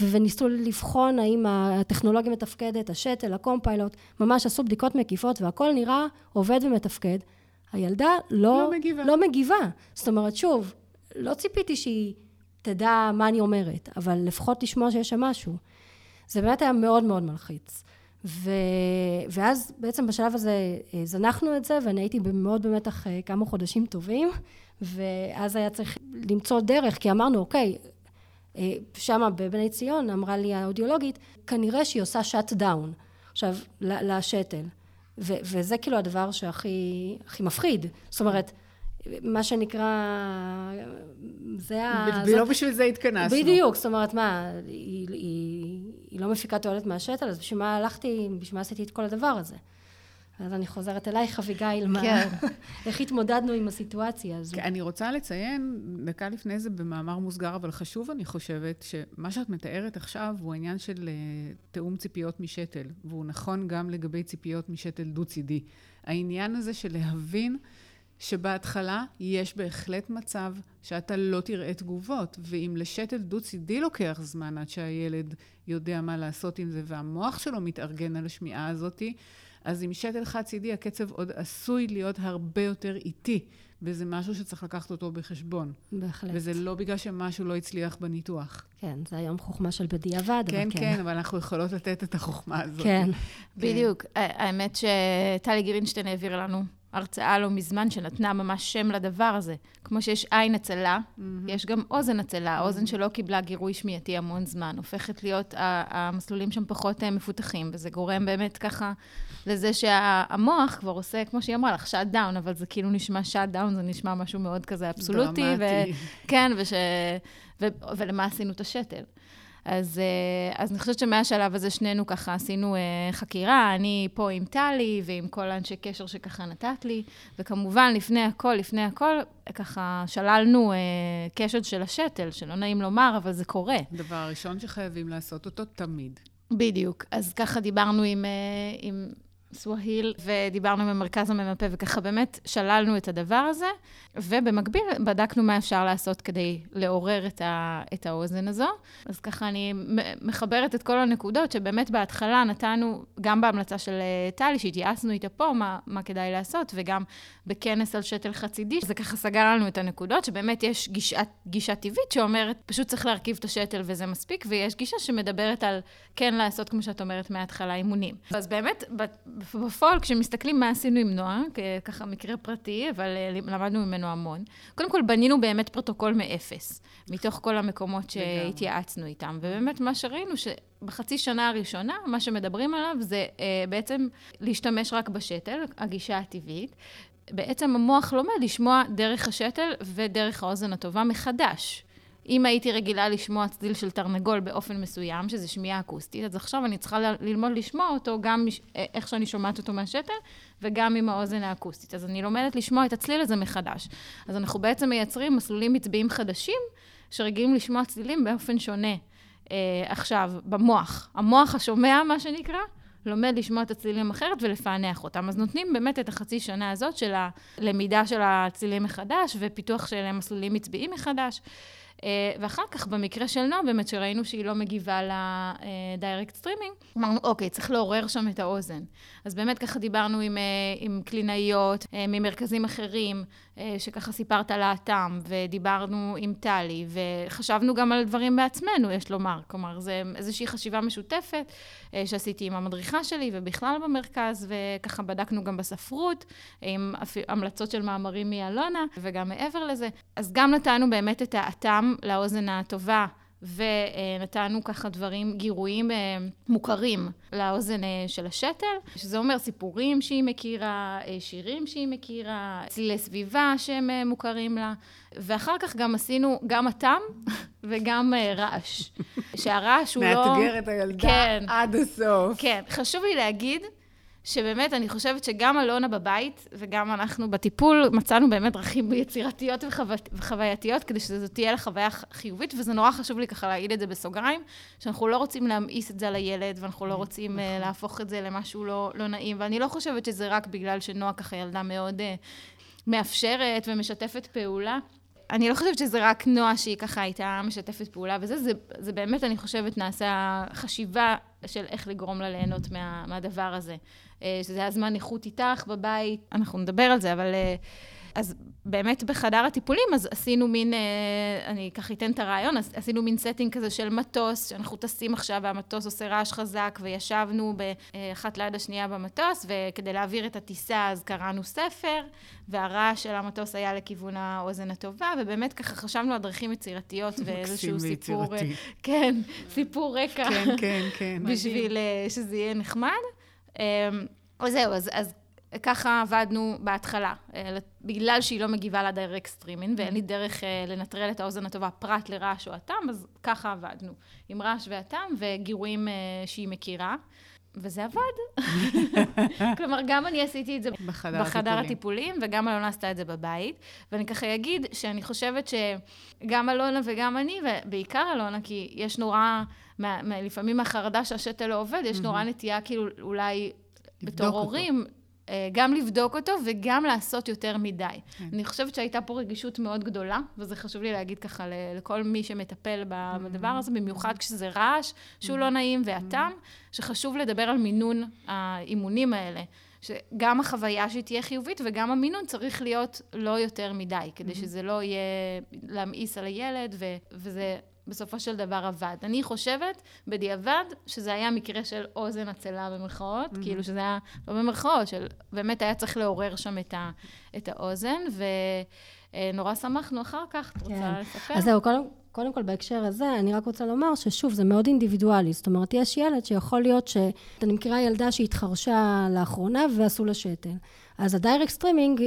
וניסו לבחון האם הטכנולוגיה מתפקדת, השתל, הקומפיילוט, ממש עשו בדיקות מקיפות והכל נראה עובד ומתפקד. הילדה לא, לא מגיבה. לא מגיבה. זאת אומרת, שוב, לא ציפיתי שהיא תדע מה אני אומרת, אבל לפחות לשמוע שיש שם משהו. זה באמת היה מאוד מאוד מלחיץ. ו... ואז בעצם בשלב הזה אה, זנחנו את זה, ואני הייתי מאוד במתח אה, כמה חודשים טובים, ואז היה צריך למצוא דרך, כי אמרנו, אוקיי, אה, שמה בבני ציון אמרה לי האודיולוגית, כנראה שהיא עושה שאט דאון, עכשיו, לשתל. ו- וזה כאילו הדבר שהכי מפחיד. זאת אומרת, מה שנקרא, זה ה... לא בשביל זה התכנסנו. בדיוק, זאת אומרת, מה, היא, היא, היא לא מפיקה תועלת מהשתל, אז בשביל מה הלכתי, בשביל מה עשיתי את כל הדבר הזה? אז אני חוזרת אלייך, אביגיל, מה... כן. (laughs) איך התמודדנו עם הסיטואציה הזו? אני רוצה לציין, דקה לפני זה במאמר מוסגר, אבל חשוב, אני חושבת, שמה שאת מתארת עכשיו הוא העניין של uh, תיאום ציפיות משתל, והוא נכון גם לגבי ציפיות משתל דו-צידי. העניין הזה של להבין שבהתחלה יש בהחלט מצב שאתה לא תראה תגובות, ואם לשתל דו-צידי לוקח זמן עד שהילד יודע מה לעשות עם זה, והמוח שלו מתארגן על השמיעה הזאתי, אז עם שתל חד-צידי הקצב עוד עשוי להיות הרבה יותר איטי, וזה משהו שצריך לקחת אותו בחשבון. בהחלט. וזה לא בגלל שמשהו לא הצליח בניתוח. כן, זה היום חוכמה של בדיעבד, כן, אבל כן. כן, אבל אנחנו יכולות לתת את החוכמה הזאת. כן. כן. בדיוק. האמת שטלי גרינשטיין העבירה לנו הרצאה לא מזמן שנתנה ממש שם לדבר הזה. כמו שיש עין עצלה, mm-hmm. יש גם אוזן עצלה, mm-hmm. אוזן שלא קיבלה גירוי שמיעתי המון זמן, הופכת להיות, המסלולים שם פחות אה, מפותחים, וזה גורם באמת ככה לזה שהמוח כבר עושה, כמו שהיא אמרה לך, shutdown, אבל זה כאילו נשמע shutdown, זה נשמע משהו מאוד כזה אבסולוטי. דרמטי. ו- כן, וש... ו- ולמה עשינו את השתל. אז, אה, אז אני חושבת שמהשלב הזה שנינו ככה עשינו אה, חקירה, אני פה עם טלי ועם כל האנשי קשר שככה נתת לי, וכמובן, לפני הכל, לפני הכל, ככה שללנו אה, קשת של השתל, שלא נעים לומר, אבל זה קורה. דבר ראשון שחייבים לעשות אותו תמיד. בדיוק. אז ככה דיברנו עם, עם סווהיל, ודיברנו עם המרכז הממפה, וככה באמת שללנו את הדבר הזה, ובמקביל בדקנו מה אפשר לעשות כדי לעורר את, ה, את האוזן הזו. אז ככה אני מחברת את כל הנקודות, שבאמת בהתחלה נתנו, גם בהמלצה של אה, טלי, שהתייעצנו איתה פה, מה, מה כדאי לעשות, וגם בכנס על שתל חצידי, זה ככה סגר לנו את הנקודות, שבאמת יש גישה, גישה טבעית שאומרת, פשוט צריך להרכיב את השתל וזה מספיק, ויש גישה שמדברת על כן לעשות, כמו שאת אומרת, מההתחלה אימונים. אז באמת, בפועל, כשמסתכלים מה עשינו עם נועה, ככה מקרה פרטי, אבל אה, למדנו ממנו המון, קודם כל בנינו באמת פרוטוקול מאפס, מתוך כל המקומות שהתייעצנו איתם. ובאמת, מה שראינו, שבחצי שנה הראשונה, מה שמדברים עליו זה אה, בעצם להשתמש רק בשתל, הגישה הטבעית. בעצם המוח לומד לשמוע דרך השתל ודרך האוזן הטובה מחדש. אם הייתי רגילה לשמוע צליל של תרנגול באופן מסוים, שזה שמיעה אקוסטית, אז עכשיו אני צריכה ללמוד לשמוע אותו גם אה, איך שאני שומעת אותו מהשתל, וגם עם האוזן האקוסטית. אז אני לומדת לשמוע את הצליל הזה מחדש. אז אנחנו בעצם מייצרים מסלולים עצביים חדשים, שרגילים לשמוע צלילים באופן שונה. אה, עכשיו, במוח. המוח השומע, מה שנקרא, לומד לשמוע את הצלילים אחרת ולפענח אותם. אז נותנים באמת את החצי שנה הזאת של הלמידה של הצלילים מחדש, ופיתוח של מסלולים עצביים מחדש. אה, ואחר כך, במקרה של נועה, באמת, שראינו שהיא לא מגיבה ל direct streaming, אמרנו, אוקיי, צריך לעורר שם את האוזן. אז באמת ככה דיברנו עם, אה, עם קלינאיות אה, ממרכזים אחרים, שככה סיפרת על האטם, ודיברנו עם טלי, וחשבנו גם על דברים בעצמנו, יש לומר. כלומר, זה איזושהי חשיבה משותפת שעשיתי עם המדריכה שלי, ובכלל במרכז, וככה בדקנו גם בספרות, עם המלצות של מאמרים מאלונה, וגם מעבר לזה. אז גם נתנו באמת את האטם לאוזן הטובה ונתנו ככה דברים, גירויים אה, מוכרים לאוזן אה, של השתל, שזה אומר סיפורים שהיא מכירה, אה, שירים שהיא מכירה, צלילי סביבה שהם מוכרים לה, ואחר כך גם עשינו גם הטעם (laughs) וגם רעש. שהרעש הוא לא... מאתגר את הילדה כן, עד הסוף. כן, חשוב לי להגיד שבאמת, אני חושבת שגם אלונה בבית וגם אנחנו בטיפול, מצאנו באמת דרכים יצירתיות וחו... וחווייתיות כדי שזו תהיה לה חוויה חיובית, וזה נורא חשוב לי ככה להגיד את זה בסוגריים, שאנחנו לא רוצים להמאיס את זה על הילד, ואנחנו לא mm, רוצים uh, להפוך את זה למשהו לא, לא נעים, ואני לא חושבת שזה רק בגלל שנועה ככה ילדה מאוד uh, מאפשרת ומשתפת פעולה. אני לא חושבת שזה רק נועה שהיא ככה הייתה משתפת פעולה וזה, זה, זה באמת, אני חושבת, נעשה חשיבה של איך לגרום לה ליהנות מה, מהדבר הזה. אה, שזה היה זמן איכות איתך בבית, אנחנו נדבר על זה, אבל... אה, אז באמת בחדר הטיפולים, אז עשינו מין, אה, אני ככה אתן את הרעיון, עשינו מין setting כזה של מטוס, שאנחנו טסים עכשיו והמטוס עושה רעש חזק, וישבנו אחת ליד השנייה במטוס, וכדי להעביר את הטיסה אז קראנו ספר, והרעש של המטוס היה לכיוון האוזן הטובה, ובאמת ככה חשבנו על דרכים יצירתיות ואיזשהו סיפור, כן, סיפור רקע, כן, כן, כן, (laughs) בשביל שזה יהיה נחמד. אמ, אז זהו, אז, אז ככה עבדנו בהתחלה. אה, בגלל שהיא לא מגיבה ל direct streaming, ואין לי דרך אה, לנטרל את האוזן הטובה פרט לרעש או אטם, אז ככה עבדנו. עם רעש ואטם וגירויים אה, שהיא מכירה. וזה עבד. (laughs) כלומר, גם אני עשיתי את זה בחדר, בחדר הטיפולים, וגם אלונה עשתה את זה בבית. ואני ככה אגיד שאני חושבת שגם אלונה וגם אני, ובעיקר אלונה, כי יש נורא, מה, מה, לפעמים מהחרדה שהשתל לא עובד, יש נורא נטייה כאילו אולי בתור. הורים, גם לבדוק אותו וגם לעשות יותר מדי. כן. אני חושבת שהייתה פה רגישות מאוד גדולה, וזה חשוב לי להגיד ככה לכל מי שמטפל בדבר הזה, במיוחד כשזה רעש שהוא לא נעים והטעם, שחשוב לדבר על מינון האימונים האלה. שגם החוויה שהיא תהיה חיובית וגם המינון צריך להיות לא יותר מדי, כדי שזה לא יהיה להמאיס על הילד, ו- וזה בסופו של דבר עבד. אני חושבת, בדיעבד, שזה היה מקרה של אוזן עצלה במרכאות, mm-hmm. כאילו שזה היה, לא במרכאות, של באמת היה צריך לעורר שם את, ה, את האוזן, ונורא שמחנו אחר כך. את רוצה כן. לספר? אז זהו, קודם, קודם כל בהקשר הזה, אני רק רוצה לומר ששוב, זה מאוד אינדיבידואלי. זאת אומרת, יש ילד שיכול להיות ש... אני מכירה ילדה שהתחרשה לאחרונה ועשו לה שתל. אז ה direct streaming,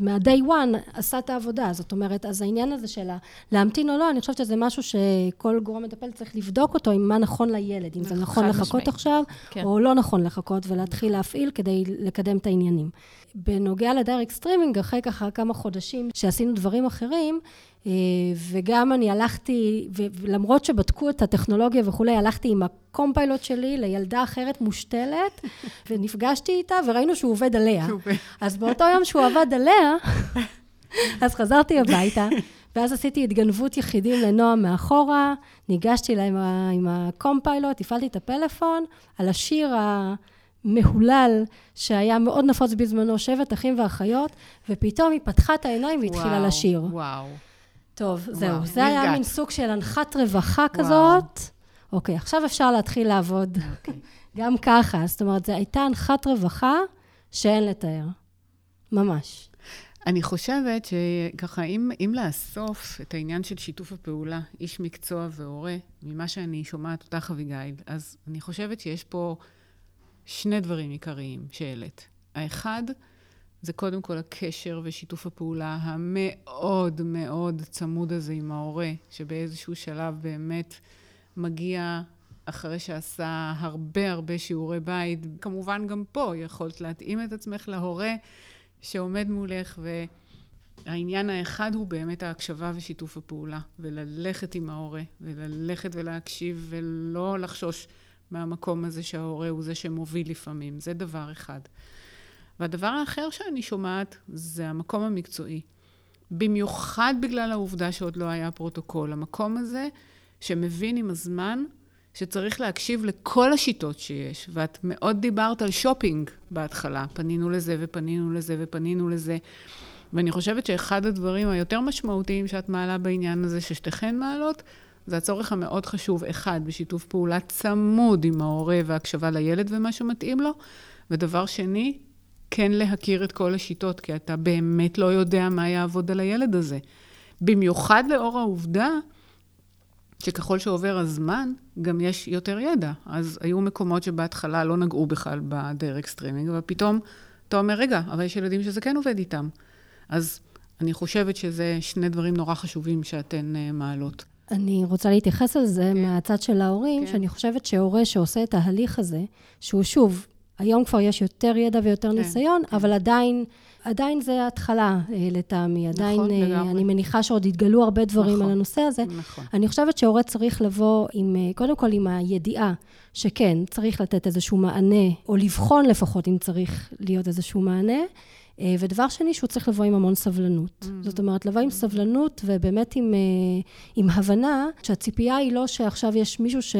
מה-day one, עשה את העבודה. זאת אומרת, אז העניין הזה של להמתין או לא, אני חושבת שזה משהו שכל גורם מטפל צריך לבדוק אותו, עם מה נכון לילד, אם זה נכון לחכות עכשיו, כן. או לא נכון לחכות, ולהתחיל להפעיל כדי לקדם את העניינים. בנוגע ל direct streaming, אחרי ככה כמה חודשים שעשינו דברים אחרים, וגם אני הלכתי, ולמרות שבדקו את הטכנולוגיה וכולי, הלכתי עם ה compilot שלי לילדה אחרת מושתלת, (laughs) ונפגשתי איתה, וראינו שהוא עובד עליה. אז באותו יום שהוא עבד עליה, (laughs) אז חזרתי הביתה, ואז עשיתי התגנבות יחידים לנועם מאחורה, ניגשתי לה עם הקומפיילוט, הפעלתי את הפלאפון, על השיר ה... מהולל שהיה מאוד נפוץ בזמנו, שבט אחים ואחיות, ופתאום היא פתחה את העיניים והתחילה לשיר. וואו. טוב, וואו. זהו. זה נרגעת. היה מין סוג של הנחת רווחה וואו. כזאת. אוקיי, עכשיו אפשר להתחיל לעבוד. אוקיי. (laughs) גם ככה. זאת אומרת, זו הייתה הנחת רווחה שאין לתאר. ממש. אני חושבת שככה, אם, אם לאסוף את העניין של שיתוף הפעולה, איש מקצוע והורה, ממה שאני שומעת אותך, אביגיל, אז אני חושבת שיש פה שני דברים עיקריים שהעלית. האחד, זה קודם כל הקשר ושיתוף הפעולה המאוד מאוד צמוד הזה עם ההורה, שבאיזשהו שלב באמת מגיע אחרי שעשה הרבה הרבה שיעורי בית. כמובן גם פה יכולת להתאים את עצמך להורה שעומד מולך, והעניין האחד הוא באמת ההקשבה ושיתוף הפעולה, וללכת עם ההורה, וללכת ולהקשיב, ולא לחשוש מהמקום הזה שההורה הוא זה שמוביל לפעמים. זה דבר אחד. והדבר האחר שאני שומעת זה המקום המקצועי. במיוחד בגלל העובדה שעוד לא היה פרוטוקול. המקום הזה שמבין עם הזמן שצריך להקשיב לכל השיטות שיש. ואת מאוד דיברת על שופינג בהתחלה. פנינו לזה ופנינו לזה ופנינו לזה. ואני חושבת שאחד הדברים היותר משמעותיים שאת מעלה בעניין הזה, ששתיכן מעלות, זה הצורך המאוד חשוב, אחד, בשיתוף פעולה צמוד עם ההורה והקשבה לילד ומה שמתאים לו, ודבר שני, כן להכיר את כל השיטות, כי אתה באמת לא יודע מה יעבוד על הילד הזה. במיוחד לאור העובדה שככל שעובר הזמן, גם יש יותר ידע. אז היו מקומות שבהתחלה לא נגעו בכלל ב direct streaming, אבל פתאום אתה אומר, רגע, אבל יש ילדים שזה כן עובד איתם. אז אני חושבת שזה שני דברים נורא חשובים שאתן uh, מעלות. אני רוצה להתייחס לזה כן. מהצד של ההורים, כן. שאני חושבת שהורה שעושה את ההליך הזה, שהוא שוב, היום כבר יש יותר ידע ויותר כן, ניסיון, כן. אבל עדיין, עדיין זה התחלה אה, לטעמי. נכון, עדיין, אה, לגמרי. אני מניחה שעוד יתגלו הרבה דברים נכון, על הנושא הזה. נכון. אני חושבת שהורה צריך לבוא עם, אה, קודם כל עם הידיעה שכן, צריך לתת איזשהו מענה, או לבחון לפחות אם צריך להיות איזשהו מענה. ודבר שני, שהוא צריך לבוא עם המון סבלנות. Mm-hmm. זאת אומרת, לבוא עם סבלנות ובאמת עם, עם הבנה שהציפייה היא לא שעכשיו יש מישהו ש...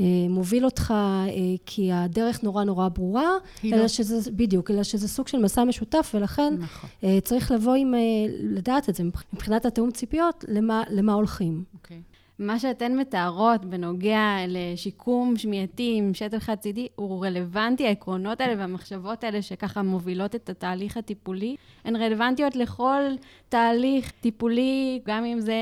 אה, מוביל אותך אה, כי הדרך נורא נורא ברורה, אלא לא. שזה, בדיוק, אלא שזה סוג של מסע משותף, ולכן נכון. אה, צריך לבוא עם, לדעת את זה, מבחינת התיאום ציפיות, למה, למה הולכים. אוקיי. מה שאתן מתארות בנוגע לשיקום שמיעתי עם שתל חד-צידי, הוא רלוונטי, העקרונות האלה והמחשבות האלה שככה מובילות את התהליך הטיפולי, הן רלוונטיות לכל תהליך טיפולי, גם אם זה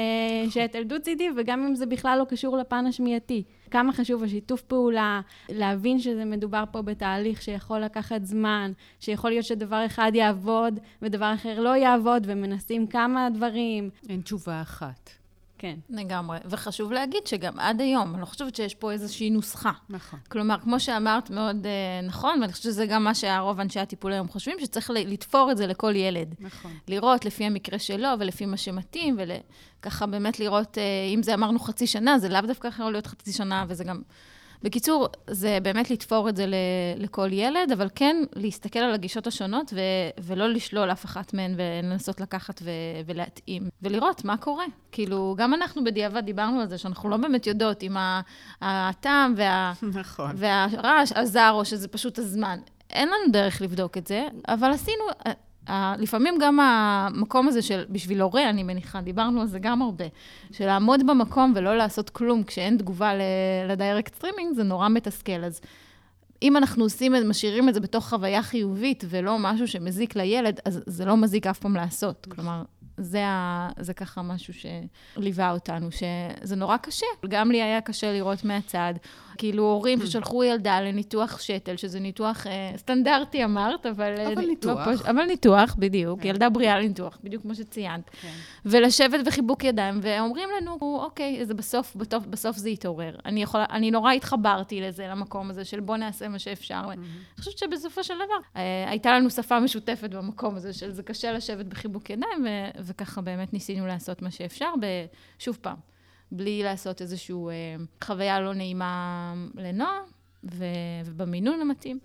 שתל דו-צידי וגם אם זה בכלל לא קשור לפן השמיעתי. כמה חשוב השיתוף פעולה, להבין שזה מדובר פה בתהליך שיכול לקחת זמן, שיכול להיות שדבר אחד יעבוד ודבר אחר לא יעבוד, ומנסים כמה דברים. אין תשובה אחת. כן. לגמרי. וחשוב להגיד שגם עד היום, אני לא חושבת שיש פה איזושהי נוסחה. נכון. כלומר, כמו שאמרת מאוד uh, נכון, ואני חושבת שזה גם מה שהרוב אנשי הטיפול היום חושבים, שצריך לתפור את זה לכל ילד. נכון. לראות לפי המקרה שלו ולפי מה שמתאים, וככה באמת לראות, uh, אם זה אמרנו חצי שנה, זה לאו דווקא יכול להיות חצי שנה, וזה גם... בקיצור, זה באמת לתפור את זה לכל ילד, אבל כן להסתכל על הגישות השונות ו- ולא לשלול אף אחת מהן ולנסות לקחת ו- ולהתאים, ולראות מה קורה. כאילו, גם אנחנו בדיעבד דיברנו על זה, שאנחנו לא באמת יודעות אם הטעם וה- (laughs) נכון. והרעש עזר או שזה פשוט הזמן. אין לנו דרך לבדוק את זה, אבל עשינו, לפעמים גם המקום הזה של, בשביל הורה, אני מניחה, דיברנו על זה גם הרבה, של לעמוד במקום ולא לעשות כלום כשאין תגובה ל direct streaming, זה נורא מתסכל. אז אם אנחנו עושים, משאירים את זה בתוך חוויה חיובית ולא משהו שמזיק לילד, אז זה לא מזיק אף פעם לעשות. כלומר, זה, ה, זה ככה משהו שליווה אותנו, שזה נורא קשה. גם לי היה קשה לראות מהצד, כאילו הורים ששלחו ילדה לניתוח שתל, שזה ניתוח אה, סטנדרטי אמרת, אבל... אבל לא ניתוח. לא. אבל ניתוח, בדיוק, כן. ילדה בריאה לניתוח, בדיוק כמו שציינת. כן. ולשבת בחיבוק ידיים, ואומרים לנו, אוקיי, זה בסוף, בסוף, בסוף זה יתעורר. אני, יכולה, אני נורא התחברתי לזה, למקום הזה של בוא נעשה מה שאפשר. Mm-hmm. אני חושבת שבסופו של דבר, אה, הייתה לנו שפה משותפת במקום הזה, של זה קשה לשבת בחיבוק ידיים, ו- וככה באמת ניסינו לעשות מה שאפשר, שוב פעם. בלי לעשות איזושהי אה, חוויה לא נעימה לנועה, ו- ובמינון המתאים.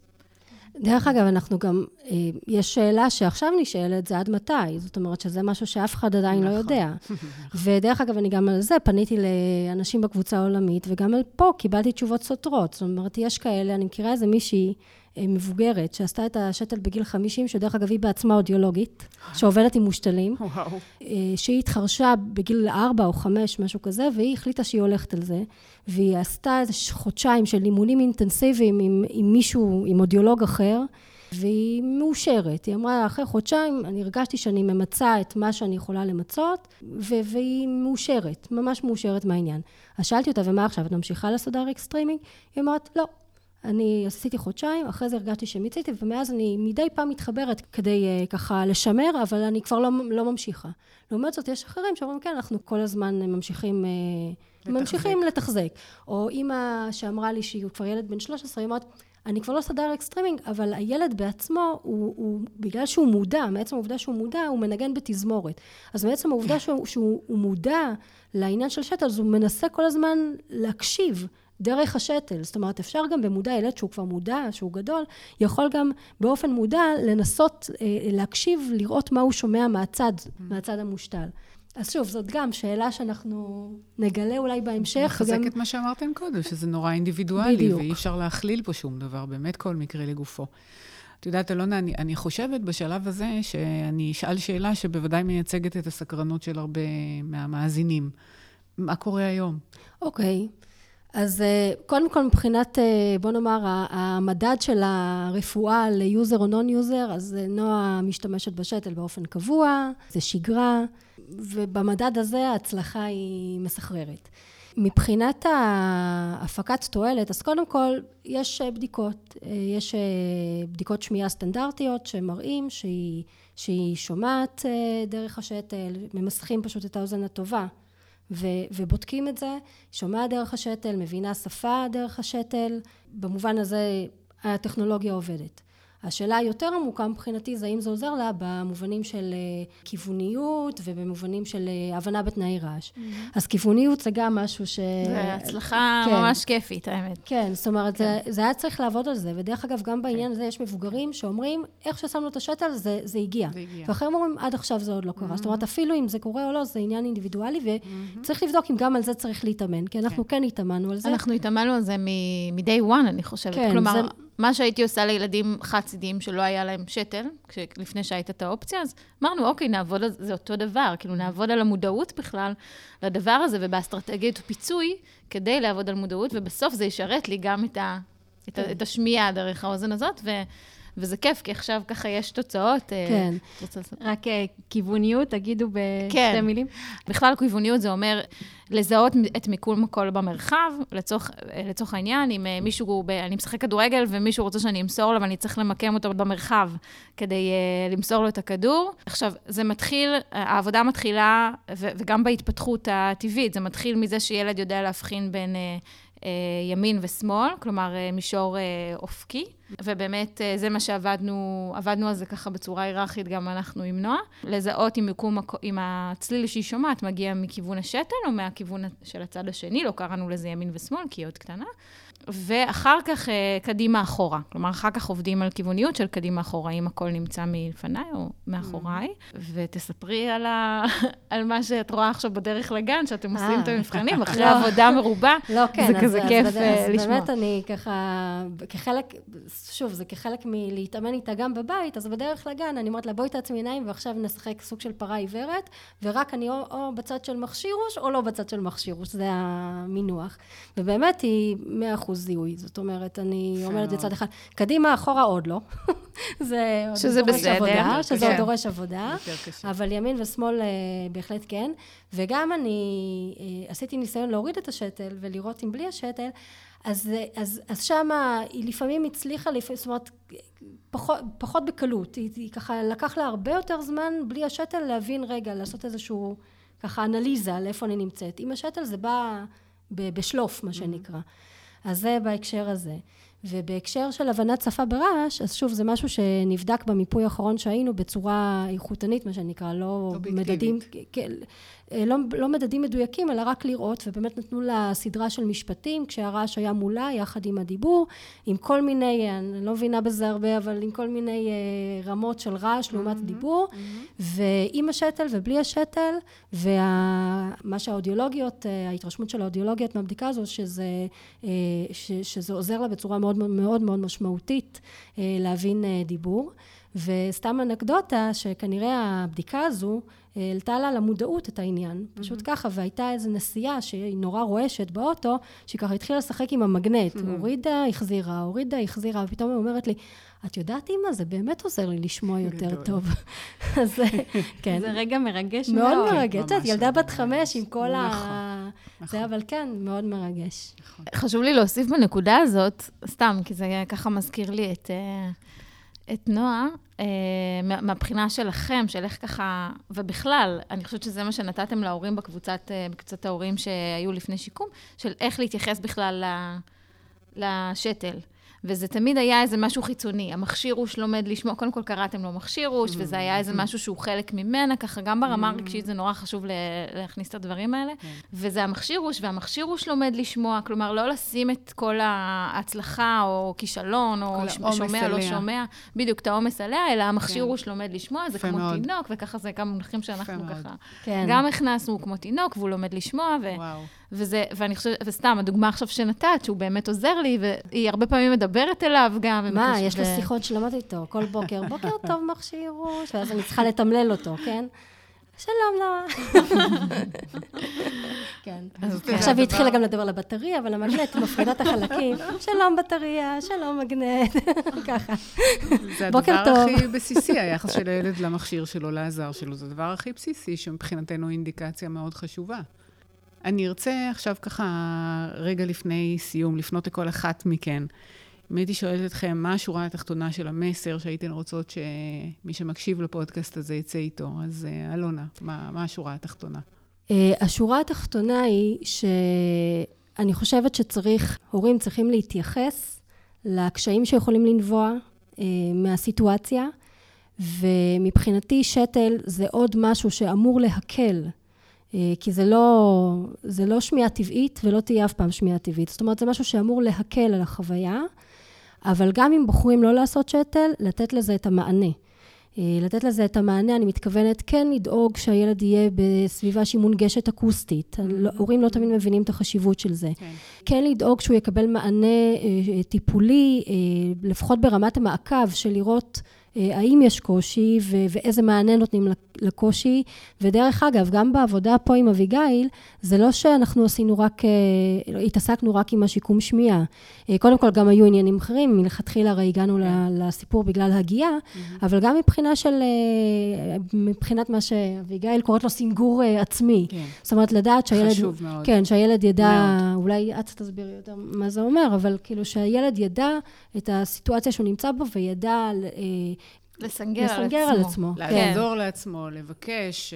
דרך אגב, אנחנו גם, אה, יש שאלה שעכשיו נשאלת, זה עד מתי? זאת אומרת שזה משהו שאף אחד עדיין לא נכון. לא יודע. (laughs) ודרך אגב, אני גם על זה פניתי לאנשים בקבוצה העולמית, וגם על פה קיבלתי תשובות סותרות. זאת אומרת, יש כאלה, אני מכירה איזה מישהי מבוגרת, שעשתה את השתל בגיל 50, שדרך אגב היא בעצמה אודיולוגית, שעובדת עם מושתלים, וואו. אה, שהיא התחרשה בגיל 4 או 5, משהו כזה, והיא החליטה שהיא הולכת על זה, והיא עשתה איזה חודשיים של אימונים אינטנסיביים עם, עם מישהו, עם אודיולוג אחר, והיא מאושרת. היא אמרה, אחרי חודשיים אני הרגשתי שאני ממצה את מה שאני יכולה למצות, ו- והיא מאושרת, ממש מאושרת מהעניין. אז שאלתי אותה, ומה עכשיו, את ממשיכה לעשות direct streaming? היא אומרת, לא, אני עשיתי חודשיים, אחרי זה הרגשתי שמיציתי, ומאז אני מדי פעם מתחברת כדי uh, ככה לשמר, אבל אני כבר לא, לא ממשיכה. לעומת זאת, יש אחרים שאומרים, כן, אנחנו כל הזמן ממשיכים, uh, לתחזק. ממשיכים לתחזק. או אימא שאמרה לי שהיא כבר ילד בן 13, היא אומרת, אני כבר לא עושה direct streaming, אבל הילד בעצמו, הוא, הוא, בגלל שהוא מודע, מעצם העובדה שהוא מודע, הוא מנגן בתזמורת. אז מעצם העובדה שהוא, שהוא מודע לעניין של שתל, אז הוא מנסה כל הזמן להקשיב. דרך השתל. זאת אומרת, אפשר גם במודע, ילד שהוא כבר מודע, שהוא גדול, יכול גם באופן מודע לנסות אה, להקשיב, לראות מה הוא שומע מהצד, mm. מהצד המושתל. אז שוב, זאת גם שאלה שאנחנו נגלה אולי בהמשך. מחזק וגם... את מה שאמרתם קודם, שזה נורא אינדיבידואלי, בדיוק. ואי אפשר להכליל פה שום דבר, באמת כל מקרה לגופו. את יודעת, אלונה, אני, אני חושבת בשלב הזה שאני אשאל שאלה שבוודאי מייצגת את הסקרנות של הרבה מהמאזינים. מה קורה היום? אוקיי. Okay. אז אה, קודם כל מבחינת, אה, בוא נאמר, המדד של הרפואה ל user או non user, אז אה, נועה משתמשת בשתל באופן קבוע, זה שגרה, ובמדד הזה ההצלחה היא מסחררת. מבחינת ההפקת תועלת, אז קודם כל, יש בדיקות. יש בדיקות שמיעה סטנדרטיות שמראים שהיא, שהיא שומעת דרך השתל, ממסכים פשוט את האוזן הטובה. ו, ובודקים את זה, שומעת דרך השתל, מבינה שפה דרך השתל, במובן הזה הטכנולוגיה עובדת. השאלה היותר עמוקה מבחינתי זה האם זה עוזר לה במובנים של אה, כיווניות ובמובנים של אה, הבנה בתנאי רעש. Mm-hmm. אז כיווניות זה גם משהו ש... זה הצלחה כן. ממש כיפית, האמת. כן, זאת אומרת, כן. זה, זה היה צריך לעבוד על זה, ודרך אגב, גם בעניין כן. הזה יש מבוגרים שאומרים, איך ששמנו את השתל זה, זה הגיע. זה הגיע. ואחרים אומרים, עד עכשיו זה עוד לא קרה. Mm-hmm. זאת אומרת, אפילו אם זה קורה או לא, זה עניין אינדיבידואלי, וצריך mm-hmm. לבדוק אם גם על זה צריך להתאמן, כי אנחנו כן, כן התאמנו על זה. אנחנו התאמנו על זה מ-day one, אני חושבת. כן, כלומר, זה... מה שהייתי עושה לילדים חד-צידיים שלא היה להם שתל, לפני שהייתה את האופציה, אז אמרנו, אוקיי, נעבוד על זה אותו דבר, כאילו נעבוד על המודעות בכלל לדבר הזה, ובאסטרטגיית פיצוי, כדי לעבוד על מודעות, ובסוף זה ישרת לי גם את, ה, את, ה, את השמיעה דרך האוזן הזאת, ו... וזה כיף, כי עכשיו ככה יש תוצאות. אה, כן. רק אה, כיווניות, תגידו בשתי כן. מילים. בכלל, כיווניות זה אומר לזהות את מיקום הכל במרחב, לצורך, אה, לצורך העניין, אם מישהו, אני משחק כדורגל ומישהו רוצה שאני אמסור לו ואני צריך למקם אותו במרחב כדי uh, למסור לו את הכדור. עכשיו, זה מתחיל, העבודה מתחילה, ו- וגם בהתפתחות הטבעית, זה מתחיל מזה שילד יודע להבחין בין uh, ימין ושמאל, כלומר, מישור אופקי. ובאמת, אה, זה מה שעבדנו, עבדנו על זה ככה בצורה היררכית, גם אנחנו עם נועה. לזהות אם מיקום, אם הצליל שהיא שומעת מגיע מכיוון השתן או מהכיוון של הצד השני, לא קראנו לזה ימין ושמאל, כי היא עוד קטנה. ואחר כך אה, קדימה אחורה. כלומר, אחר כך עובדים על כיווניות של קדימה אחורה, אם הכל נמצא מלפניי או מאחוריי. Mm-hmm. ותספרי על, ה... (laughs) על מה שאת רואה עכשיו בדרך לגן, שאתם עושים את אה. המבחנים, אחרי לא. עבודה מרובה. לא, כן. זה כזה כיף לשמוע. אז באמת אני ככה, כחלק, שוב, זה כחלק מלהתאמן איתה גם בבית, אז בדרך לגן אני אומרת לה, בואי תעצמי עיניים ועכשיו נשחק סוג של פרה עיוורת, ורק אני או, או בצד של מכשירוש או לא בצד של מכשירוש, זה המינוח. ובאמת היא מאה אחוז זיהוי, זאת אומרת, אני אומרת לצד אחד, קדימה, אחורה עוד לא. (laughs) זה שזה בסדר. עבודה, שזה עוד דורש עבודה, אבל ימין ושמאל אה, בהחלט כן. וגם אני אה, עשיתי ניסיון להוריד את השתל ולראות אם בלי השתל, אז, אז, אז שמה היא לפעמים הצליחה, לפעמים, זאת אומרת, פחות, פחות בקלות. היא, היא ככה, לקח לה הרבה יותר זמן בלי השתל להבין, רגע, לעשות איזשהו, ככה, אנליזה לאיפה אני נמצאת. עם השתל זה בא בשלוף, מה mm-hmm. שנקרא. אז זה בהקשר הזה. ובהקשר של הבנת שפה ברעש, אז שוב, זה משהו שנבדק במיפוי האחרון שהיינו בצורה איכותנית, מה שנקרא, לא מדדים, כן, אה, לא, לא מדדים מדויקים, אלא רק לראות, ובאמת נתנו לה סדרה של משפטים, כשהרעש היה מולה, יחד עם הדיבור, עם כל מיני, אני לא מבינה בזה הרבה, אבל עם כל מיני uh, רמות של רעש לעומת mm-hmm, דיבור, mm-hmm. ועם השתל ובלי השתל, ומה שהאודיולוגיות, uh, ההתרשמות של האודיולוגיות מהבדיקה הזו, שזה, ש, שזה עוזר לה בצורה מאוד מאוד מאוד משמעותית להבין דיבור. וסתם אנקדוטה, שכנראה הבדיקה הזו העלתה לה למודעות את העניין, mm-hmm. פשוט ככה, והייתה איזו נסיעה שהיא נורא רועשת באוטו, שהיא ככה התחילה לשחק עם המגנט, mm-hmm. הורידה, החזירה, הורידה, החזירה, ופתאום היא אומרת לי, את יודעת, אימא, זה באמת עוזר לי לשמוע יותר טוב. (laughs) אז (laughs) כן. זה רגע מרגש מאוד. מאוד מרגש. את ילדה בת חמש עם כל ה... נכון, זה, נכון. אבל כן, מאוד מרגש. נכון. חשוב לי להוסיף בנקודה הזאת, סתם, כי זה ככה מזכיר לי את... את נועה, אה, מהבחינה שלכם, של איך ככה, ובכלל, אני חושבת שזה מה שנתתם להורים בקבוצת, אה, בקבוצת ההורים שהיו לפני שיקום, של איך להתייחס בכלל לשתל. וזה תמיד היה איזה משהו חיצוני. המכשירוש לומד לשמוע, קודם כל קראתם לו מכשירוש. וזה היה איזה. משהו שהוא חלק ממנה, ככה גם ברמה. הרגשית זה נורא חשוב להכניס את הדברים האלה. כן. וזה המכשירוש, והמכשירוש לומד לשמוע, כלומר, לא לשים את כל ההצלחה או כישלון, או שומע, לא שומע, בדיוק, את העומס עליה, אלא המכשירוש כן. לומד לשמוע, זה כמו מאוד. תינוק, וככה זה כמה מונחים שאנחנו ככה. כן. גם הכנסנו כמו תינוק, והוא לומד לשמוע, ו... וזה, ואני חושבת, וסתם, הדוגמה עכשיו שנתת, שהוא באמת עוזר לי, והיא הרבה פעמים מדברת אליו גם. מה, יש לה שיחות שלמות איתו, כל בוקר, בוקר טוב, מכשיר ראש, ואז אני צריכה לתמלל אותו, כן? שלום, למה? (laughs) כן. עכשיו היא התחילה גם לדבר על הבטריה, אבל המגנט מפרידה את החלקים. (laughs) שלום בטריה, שלום מגנט, (laughs) ככה. זה הדבר הכי בסיסי, היחס של הילד למכשיר שלו, לעזר שלו. זה הדבר הכי בסיסי, שמבחינתנו אינדיקציה מאוד חשובה. אני ארצה עכשיו ככה, רגע לפני סיום, לפנות לכל אחת מכן. אם הייתי שואלת אתכם, מה השורה התחתונה של המסר שהייתן רוצות שמי שמקשיב לפודקאסט הזה יצא איתו? אז אה, אלונה, מה, מה השורה התחתונה? Uh, השורה התחתונה היא שאני חושבת שצריך, הורים צריכים להתייחס לקשיים שיכולים לנבוע uh, מהסיטואציה, ומבחינתי שתל זה עוד משהו שאמור להקל אה, כי זה לא, זה לא שמיעה טבעית ולא תהיה אף פעם שמיעה טבעית. זאת אומרת, זה משהו שאמור להקל על החוויה, אבל גם אם בוחרים לא לעשות שתל, לתת לזה את המענה. אה, לתת לזה את המענה, אני מתכוונת כן לדאוג שהילד יהיה בסביבה שהיא מונגשת אקוסטית. Mm-hmm. הורים לא תמיד מבינים את החשיבות של זה. כן. כן לדאוג שהוא יקבל מענה אה, טיפולי, לפחות ברמת המעקב של לראות אה, האם יש קושי ו- ואיזה מענה נותנים לקושי. ודרך אגב, גם בעבודה פה עם אביגיל, זה לא שאנחנו עשינו רק, אה, התעסקנו רק עם השיקום שמיעה. אה, קודם כל, גם היו עניינים אחרים, מלכתחילה הרי הגענו כן. לסיפור בגלל הגייה, mm-hmm. אבל גם מבחינה של, מבחינת מה שאביגיל קוראת לו סינגור עצמי. כן. זאת אומרת, לדעת שהילד... חשוב מאוד. כן, שהילד ידע, מאוד. אולי את תסבירי יותר מה זה אומר, אבל כאילו שהילד ידע את הסיטואציה שהוא נמצא בו וידע... לסנגר, לסנגר על עצמו. לעזור כן. לעצמו, לבקש.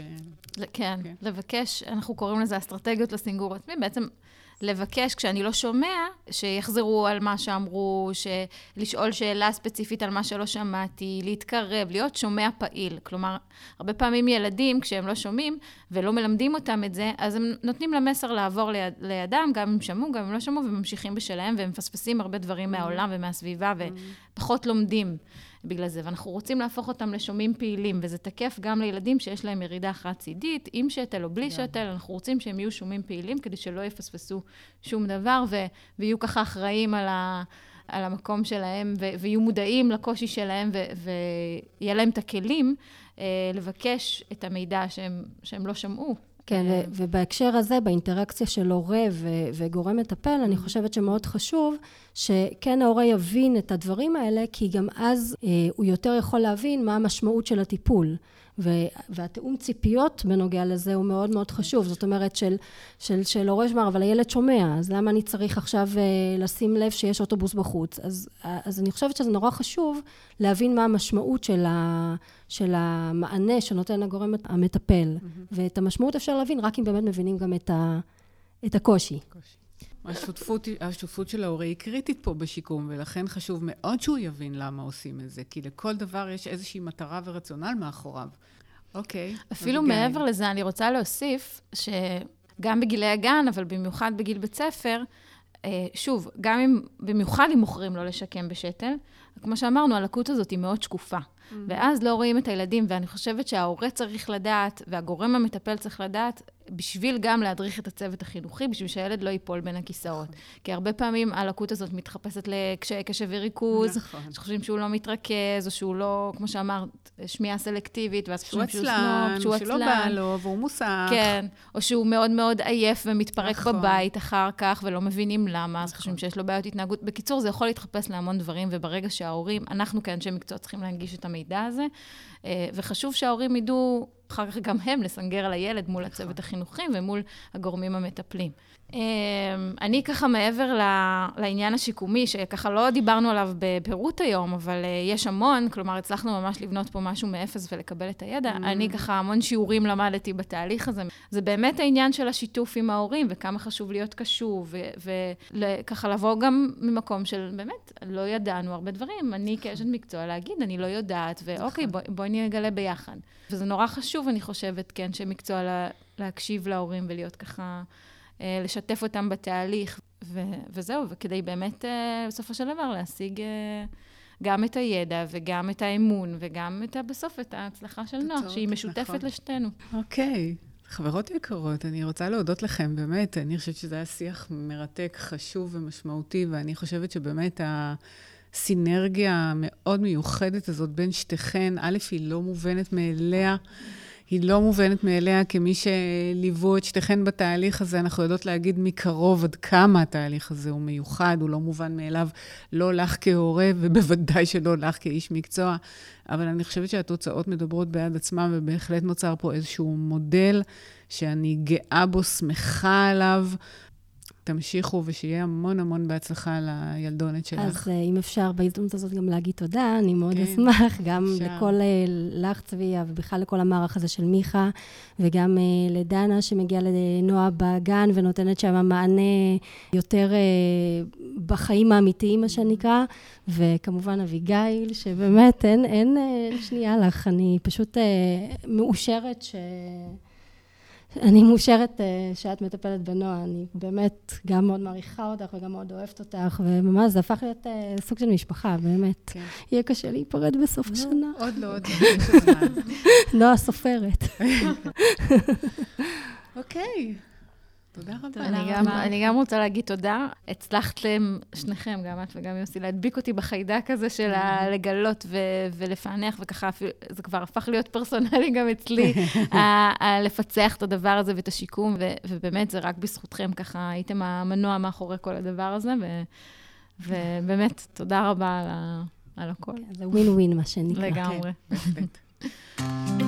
כן, כן, לבקש, אנחנו קוראים לזה אסטרטגיות לסינגור עצמי, בעצם לבקש, כשאני לא שומע, שיחזרו על מה שאמרו, לשאול שאלה ספציפית על מה שלא שמעתי, להתקרב, להיות שומע פעיל. כלומר, הרבה פעמים ילדים, כשהם לא שומעים ולא מלמדים אותם את זה, אז הם נותנים למסר לעבור ליד, לידם, גם אם שמעו, גם אם לא שמעו, וממשיכים בשלהם, והם מפספסים הרבה דברים מהעולם ומהסביבה, ופחות לומדים. בגלל זה, ואנחנו רוצים להפוך אותם לשומעים פעילים, וזה תקף גם לילדים שיש להם ירידה חד-צידית, עם שתל או בלי שתל, אנחנו רוצים שהם יהיו שומעים פעילים כדי שלא יפספסו שום דבר, ו- ויהיו ככה אחראים על, ה- על המקום שלהם, ו- ויהיו מודעים לקושי שלהם, ויהיה להם את הכלים אה, לבקש את המידע שהם, שהם לא שמעו. כן, ו- ובהקשר הזה, באינטראקציה של הורה ו- וגורם מטפל, אני חושבת שמאוד חשוב שכן ההורה יבין את הדברים האלה, כי גם אז אה, הוא יותר יכול להבין מה המשמעות של הטיפול. והתיאום ציפיות בנוגע לזה הוא מאוד מאוד חשוב. זאת אומרת, של, של, של הורה שמר, אבל הילד שומע, אז למה אני צריך עכשיו אה, לשים לב שיש אוטובוס בחוץ? אז, אז אני חושבת שזה נורא חשוב להבין מה המשמעות של, ה, של המענה שנותן הגורם המטפל. Mm-hmm. ואת המשמעות אפשר להבין רק אם באמת מבינים גם את, ה, את הקושי. קושי. השותפות, השותפות של ההורה היא קריטית פה בשיקום, ולכן חשוב מאוד שהוא יבין למה עושים את זה, כי לכל דבר יש איזושהי מטרה ורציונל מאחוריו. אוקיי. אפילו מעבר לזה, אני רוצה להוסיף שגם בגילי הגן, אבל במיוחד בגיל בית ספר, אה, שוב, גם אם, במיוחד אם מוכרים לא לשקם בשתל, כמו שאמרנו, הלקות הזאת היא מאוד שקופה. Mm-hmm. ואז לא רואים את הילדים, ואני חושבת שההורה צריך לדעת, והגורם המטפל צריך לדעת, בשביל גם להדריך את הצוות החינוכי, בשביל שהילד לא ייפול בין הכיסאות. נכון. כי הרבה פעמים הלקות הזאת מתחפשת לקשיי קשב וריכוז, נכון. שחושבים שהוא לא מתרכז, או שהוא לא, כמו שאמרת, שמיעה סלקטיבית, ואז חושבים שהוא סנוב, שהוא עצלן. שלא בא לו, והוא מוסך. כן, או שהוא מאוד מאוד עייף ומתפרק נכון. בבית אחר כך, ולא מבינים למה, נכון. אז חושבים שיש לו בעיות התנהגות. בקיצור, זה יכול להתחפש להמון דברים, וברגע שההורים, אנחנו כאנשי מקצוע צריכים להנגיש את המידע הזה, אה, וחשוב שההורים ידעו אחר כך גם הם לסנגר על הילד מול הצוות החינוכי ומול הגורמים המטפלים. אמ, אני ככה מעבר לעניין השיקומי, שככה לא דיברנו עליו בפירוט היום, אבל אה, יש המון, כלומר הצלחנו ממש לבנות פה משהו מאפס ולקבל את הידע. Mm. אני ככה המון שיעורים למדתי בתהליך הזה. זה באמת העניין של השיתוף עם ההורים, וכמה חשוב להיות קשוב, וככה לבוא גם ממקום של באמת, לא ידענו הרבה דברים. אני נכון. כאשת מקצוע להגיד, אני לא יודעת, ואוקיי, נכון. בואי נגלה ביחד. וזה נורא חשוב, אני חושבת, כן, שמקצוע לה, להקשיב להורים ולהיות ככה... אה, לשתף אותם בתהליך, ו- וזהו, וכדי באמת אה, בסופו של דבר להשיג אה, גם את הידע וגם את האמון וגם את, בסוף את ההצלחה של נוח, שהיא משותפת נכון. לשתינו. אוקיי. חברות יקרות, אני רוצה להודות לכם, באמת, אני חושבת שזה היה שיח מרתק, חשוב ומשמעותי, ואני חושבת שבאמת הסינרגיה המאוד מיוחדת הזאת בין שתיכן, א', היא לא מובנת מאליה. היא לא מובנת מאליה כמי שליוו את שתיכן בתהליך הזה. אנחנו יודעות להגיד מקרוב עד כמה התהליך הזה הוא מיוחד, הוא לא מובן מאליו, לא לך כהורה, ובוודאי שלא לך כאיש מקצוע. אבל אני חושבת שהתוצאות מדברות בעד עצמם, ובהחלט נוצר פה איזשהו מודל שאני גאה בו, שמחה עליו. תמשיכו ושיהיה המון המון בהצלחה לילדונת שלך. אז אה, אם אפשר בהזדמנות הזאת גם להגיד תודה, אני מאוד כן, אשמח, גם אפשר. לכל, אה, לך צביה, ובכלל לכל המערך הזה של מיכה, וגם אה, לדנה שמגיעה לנועה בגן ונותנת שם מענה יותר בחיים האמיתיים, מה שנקרא, וכמובן אביגיל, שבאמת אין, אין שנייה לך, אני פשוט מאושרת ש... אני מאושרת uh, שאת מטפלת בנועה, אני באמת גם מאוד מעריכה אותך וגם מאוד אוהבת אותך, וממש זה הפך להיות uh, סוג של משפחה, באמת. כן. יהיה קשה להיפרד בסוף לא, השנה. עוד לא, עוד לא. נועה סופרת. (laughs) אוקיי. תודה רבה. אני גם, אני גם רוצה להגיד תודה. הצלחתם, שניכם, גם את וגם יוסי, להדביק אותי בחיידק הזה של לגלות ו- ולפענח, וככה זה כבר הפך להיות פרסונלי גם אצלי, (laughs) לפצח את הדבר הזה ואת השיקום, ו- ובאמת, זה רק בזכותכם, ככה הייתם המנוע מאחורי כל הדבר הזה, ו- ובאמת, תודה רבה על, על הכל. זה ווין ווין, מה שנקרא. לגמרי. כן, (laughs)